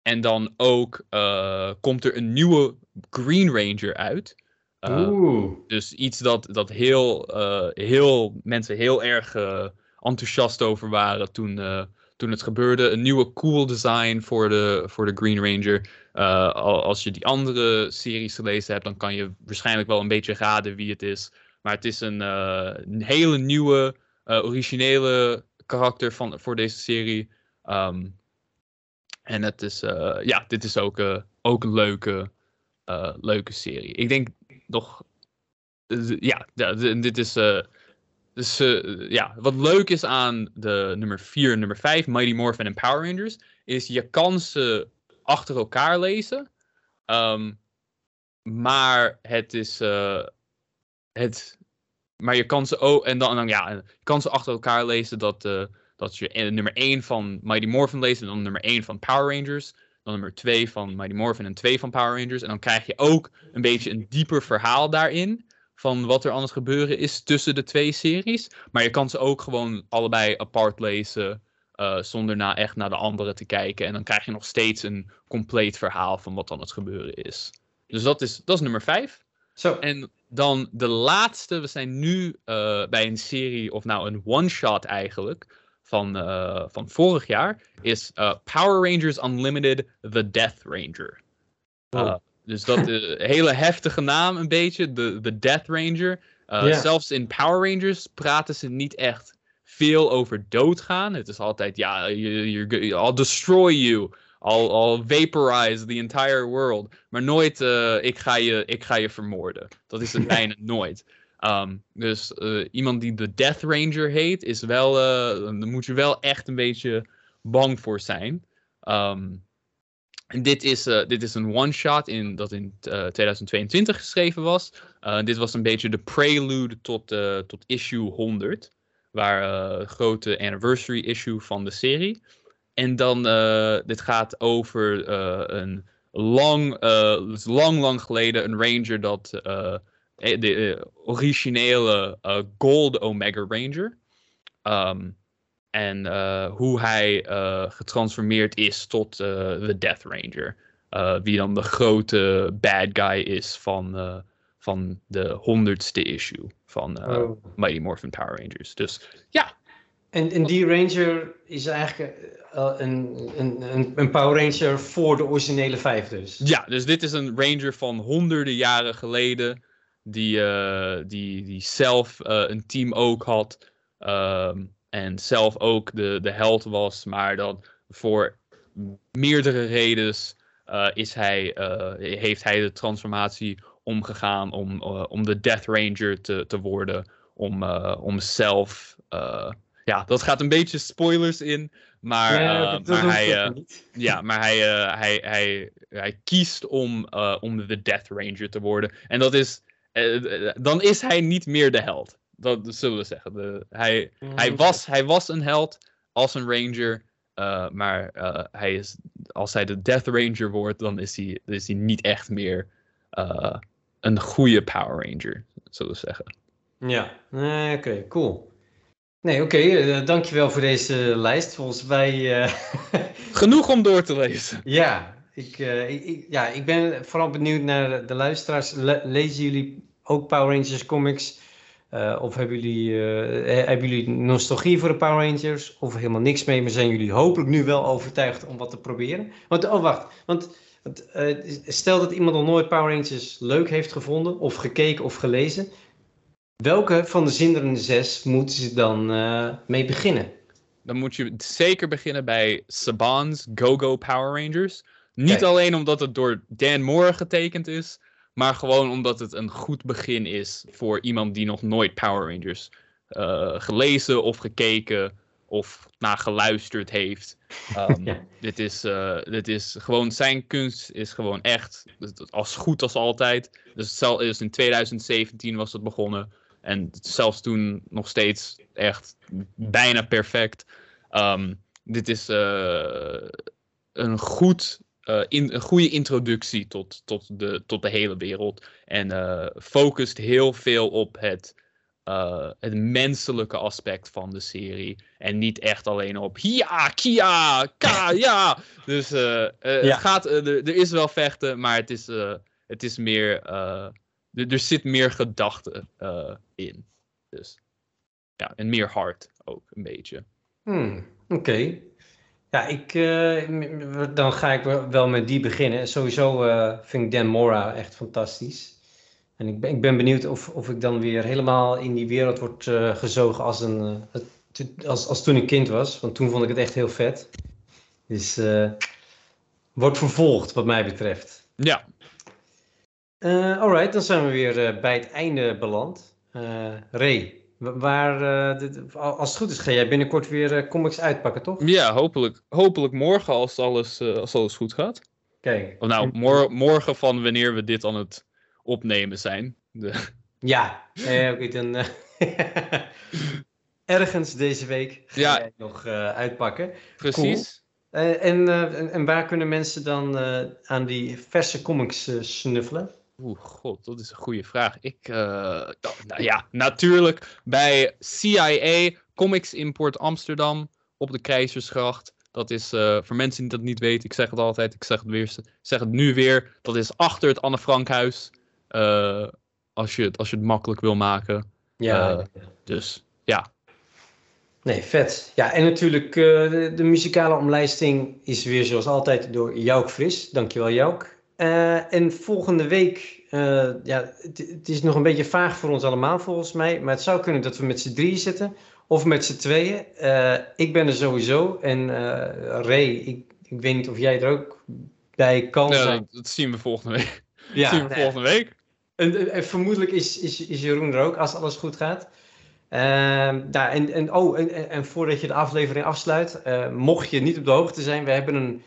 en dan ook uh, komt er een nieuwe Green Ranger uit. Oeh. Dus iets dat, dat heel, heel, mensen heel erg enthousiast over waren toen, toen het gebeurde. Een nieuwe cool design voor de, voor de Green Ranger. Uh, als je die andere series gelezen hebt, dan kan je waarschijnlijk wel een beetje raden wie het is. Maar het is een, een hele nieuwe, uh, originele karakter van, voor deze serie. Um, en het is, ja, dit is ook, ook een leuke, leuke serie. Ik denk nog, ja, dit is. Dus ja, wat leuk is aan de nummer 4 en nummer 5, Mighty Morphin en Power Rangers, is je kan ze achter elkaar lezen. Um, maar het is. Uh, het, maar je kan ze ook. En dan, dan ja, je kan ze achter elkaar lezen dat, uh, dat je nummer 1 van Mighty Morphin leest. En dan nummer 1 van Power Rangers. Dan nummer 2 van Mighty Morphin en 2 van Power Rangers. En dan krijg je ook een beetje een dieper verhaal daarin. Van wat er anders gebeuren is tussen de twee series. Maar je kan ze ook gewoon allebei apart lezen. Uh, zonder na echt naar de andere te kijken. En dan krijg je nog steeds een compleet verhaal van wat dan het gebeuren is. Dus dat is, dat is nummer 5. Zo. En dan de laatste. We zijn nu uh, bij een serie, of nou een one-shot eigenlijk. Van, uh, van vorig jaar. Is Power Rangers Unlimited The Death Ranger. Dus dat is een hele heftige naam een beetje. De, de Death Ranger. Yeah. Zelfs in Power Rangers praten ze niet echt veel over doodgaan. Het is altijd, ja, I'll destroy you. I'll, I'll vaporize the entire world. Maar nooit, uh, ik, ga je, ik ga je vermoorden. Dat is het bijna nooit. Um, dus uh, iemand die de Death Ranger heet, is wel, uh, daar moet je wel echt een beetje bang voor zijn. Um, en dit is, dit is een one-shot in, dat in 2022 geschreven was. dit was een beetje de prelude tot, tot issue 100 waar uh, grote anniversary issue van de serie. En dan, uh, dit gaat over uh, een lang, lang, lang geleden een ranger dat de originele Gold Omega Ranger. Um, en hoe hij getransformeerd is tot de Death Ranger. wie dan de grote bad guy is van, van de honderdste issue van uh, oh. Mighty Morphin Power Rangers. Dus ja. En, en die Ranger is eigenlijk uh, een, een, een Power Ranger voor de originele vijf dus? Ja, dus dit is een Ranger van honderden jaren geleden. Die, uh, die, die zelf een team ook had. Um, en zelf ook de, de held was. Maar dan voor meerdere redenen is hij, heeft hij de transformatie omgegaan om, uh, om de Death Ranger te, te worden. Om, uh, om zelf. Uh, ja, dat gaat een beetje spoilers in. Maar, ja, maar hij, ja, maar hij, hij, hij, hij kiest om, om de Death Ranger te worden. En dat is eh, eh, dan is hij niet meer de held. Dat zullen we zeggen. De, hij, Mm, hij, was, hij was een held als een ranger. eh, maar eh, hij is, als hij de Death Ranger wordt, dan is hij, is hij niet echt meer eh, een goede Power Ranger, zullen we zeggen. Ja, nee, oké, cool. Nee, oké, eh, dankjewel voor deze lijst. Volgens mij, eh, Genoeg om door te lezen. ja, ik, eh, ik, ja, ik ben vooral benieuwd naar de, de luisteraars. Le- lezen jullie ook Power Rangers comics? Eh, of hebben jullie, eh, hebben jullie nostalgie voor de Power Rangers? Of helemaal niks mee, maar zijn jullie hopelijk nu wel overtuigd om wat te proberen? Want, oh wacht, want want, eh, stel dat iemand nog nooit Power Rangers leuk heeft gevonden, of gekeken of gelezen. Welke van de zinderende zes moeten ze dan eh, mee beginnen? Dan moet je zeker beginnen bij Saban's Go-Go Power Rangers. Niet Kijk. alleen omdat het door Dan Moore getekend is, maar gewoon omdat het een goed begin is voor iemand die nog nooit Power Rangers eh, gelezen of gekeken of naar geluisterd heeft. Ehm, Ja. dit, is, eh, dit is gewoon, zijn kunst is gewoon echt als goed als altijd. Dus, dus in 2017 was het begonnen. En zelfs toen nog steeds echt bijna perfect. Ehm, dit is eh, een, goed, eh, in, een goede introductie tot, tot, de, tot de hele wereld. En eh, focust heel veel op het, eh, het menselijke aspect van de serie. En niet echt alleen op ja, kia, ka, ja. Dus Ja. het gaat, er, is wel vechten, maar het is, het is meer. er, zit meer gedachte in. Dus ja, en meer hart ook een beetje. Hmm, Oké. Ja, ik, eh, dan ga ik wel- met die beginnen. Sowieso eh, vind ik Dan Mora echt fantastisch. En ik ben, ik ben benieuwd of, of ik dan weer helemaal in die wereld word eh, gezogen als, een, als, als toen ik kind was. Want toen vond ik het echt heel vet. Dus wordt vervolgd wat mij betreft. Ja, alright, dan zijn we weer bij het einde beland. Ray, waar, eh, dit- als het goed is, ga jij binnenkort weer eh, comics uitpakken, toch? ja hopelijk, hopelijk morgen als alles, eh, als alles goed gaat. Kijk. Of nou, mor- morgen van wanneer we dit aan het opnemen zijn. De, Ja, eh, oké, dan. Ergens deze week ga Ja. jij nog uitpakken. precies. En, en, en waar kunnen mensen dan aan die verse comics snuffelen? Oeh, god, dat is een goede vraag. Ik, eh, nou, ja, natuurlijk bij CIA Comics Import Amsterdam op de Keizersgracht. Dat is eh, voor mensen die dat niet weten, ik zeg het altijd, ik zeg het, weer, zeg het nu weer. Dat is achter het Anne Frankhuis. eh, als, je het, als je het makkelijk wil maken. Ja, Dus ja, nee, vet. Ja, en natuurlijk de, de muzikale omlijsting is weer zoals altijd door Jouk Fris. Dankjewel Jouk. Eh, en volgende week, eh, ja, het, is nog een beetje vaag voor ons allemaal volgens mij. Maar het zou kunnen dat we met z'n drieën zitten of met z'n tweeën. Eh, ik ben er sowieso en Ray, ik, ik weet niet of jij er ook bij kan Ja, zijn. dat, dat zien we volgende week. Ja, zien we nee. volgende week. En, en- en vermoedelijk is, is, is Jeroen er ook, als alles goed gaat. Ehm, nou, en, en, oh, en, en, voordat je de aflevering afsluit, mocht je niet op de hoogte zijn, we hebben een,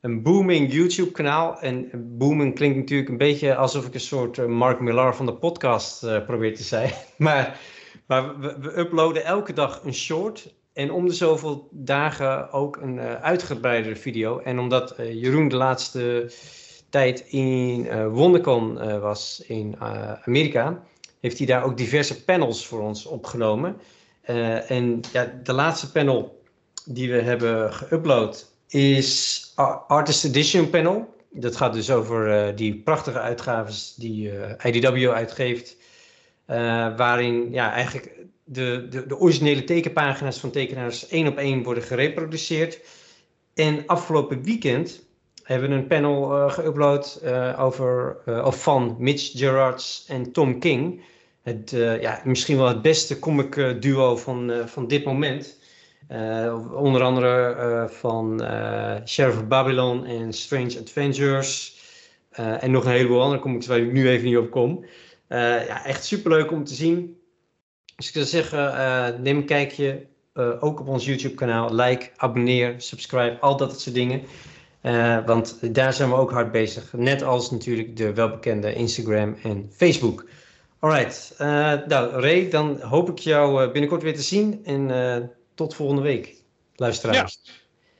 een booming YouTube-kanaal. En booming klinkt natuurlijk een beetje alsof ik een soort eh, Mark Millar van de podcast eh, probeer te zijn. Maar, maar we, uploaden elke dag een short. En om de zoveel dagen ook een eh uitgebreidere video. En omdat Jeroen de laatste tijd in eh WonderCon was in Amerika, heeft hij daar ook diverse panels voor ons opgenomen. En ja, de laatste panel die we hebben geüpload is Ar- Artist Edition panel. Dat gaat dus over eh, die prachtige uitgaves die eh, IDW uitgeeft. eh, waarin ja, eigenlijk de, de, de originele tekenpagina's van tekenaars één op één worden gereproduceerd. En afgelopen weekend hebben we een panel eh geüpload eh, over, eh, of van Mitch Gerards en Tom King. Het, eh, ja, misschien wel het beste comic eh, duo van, eh, van dit moment. Eh, onder andere eh, van eh, Sheriff of Babylon en Strange Adventures. En nog een heleboel andere comics waar ik nu even niet op kom. Ja, echt superleuk om te zien. Dus ik zou zeggen, neem een kijkje. ook op ons YouTube kanaal. Like, abonneer, subscribe, al dat soort dingen. Want daar zijn we ook hard bezig. Net als natuurlijk de welbekende Instagram en Facebook. Alright, uh, nou Ray, dan hoop ik jou binnenkort weer te zien en tot volgende week, luisteraars.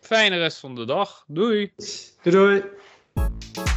Fijne rest van de dag. Doei. Doei. doei.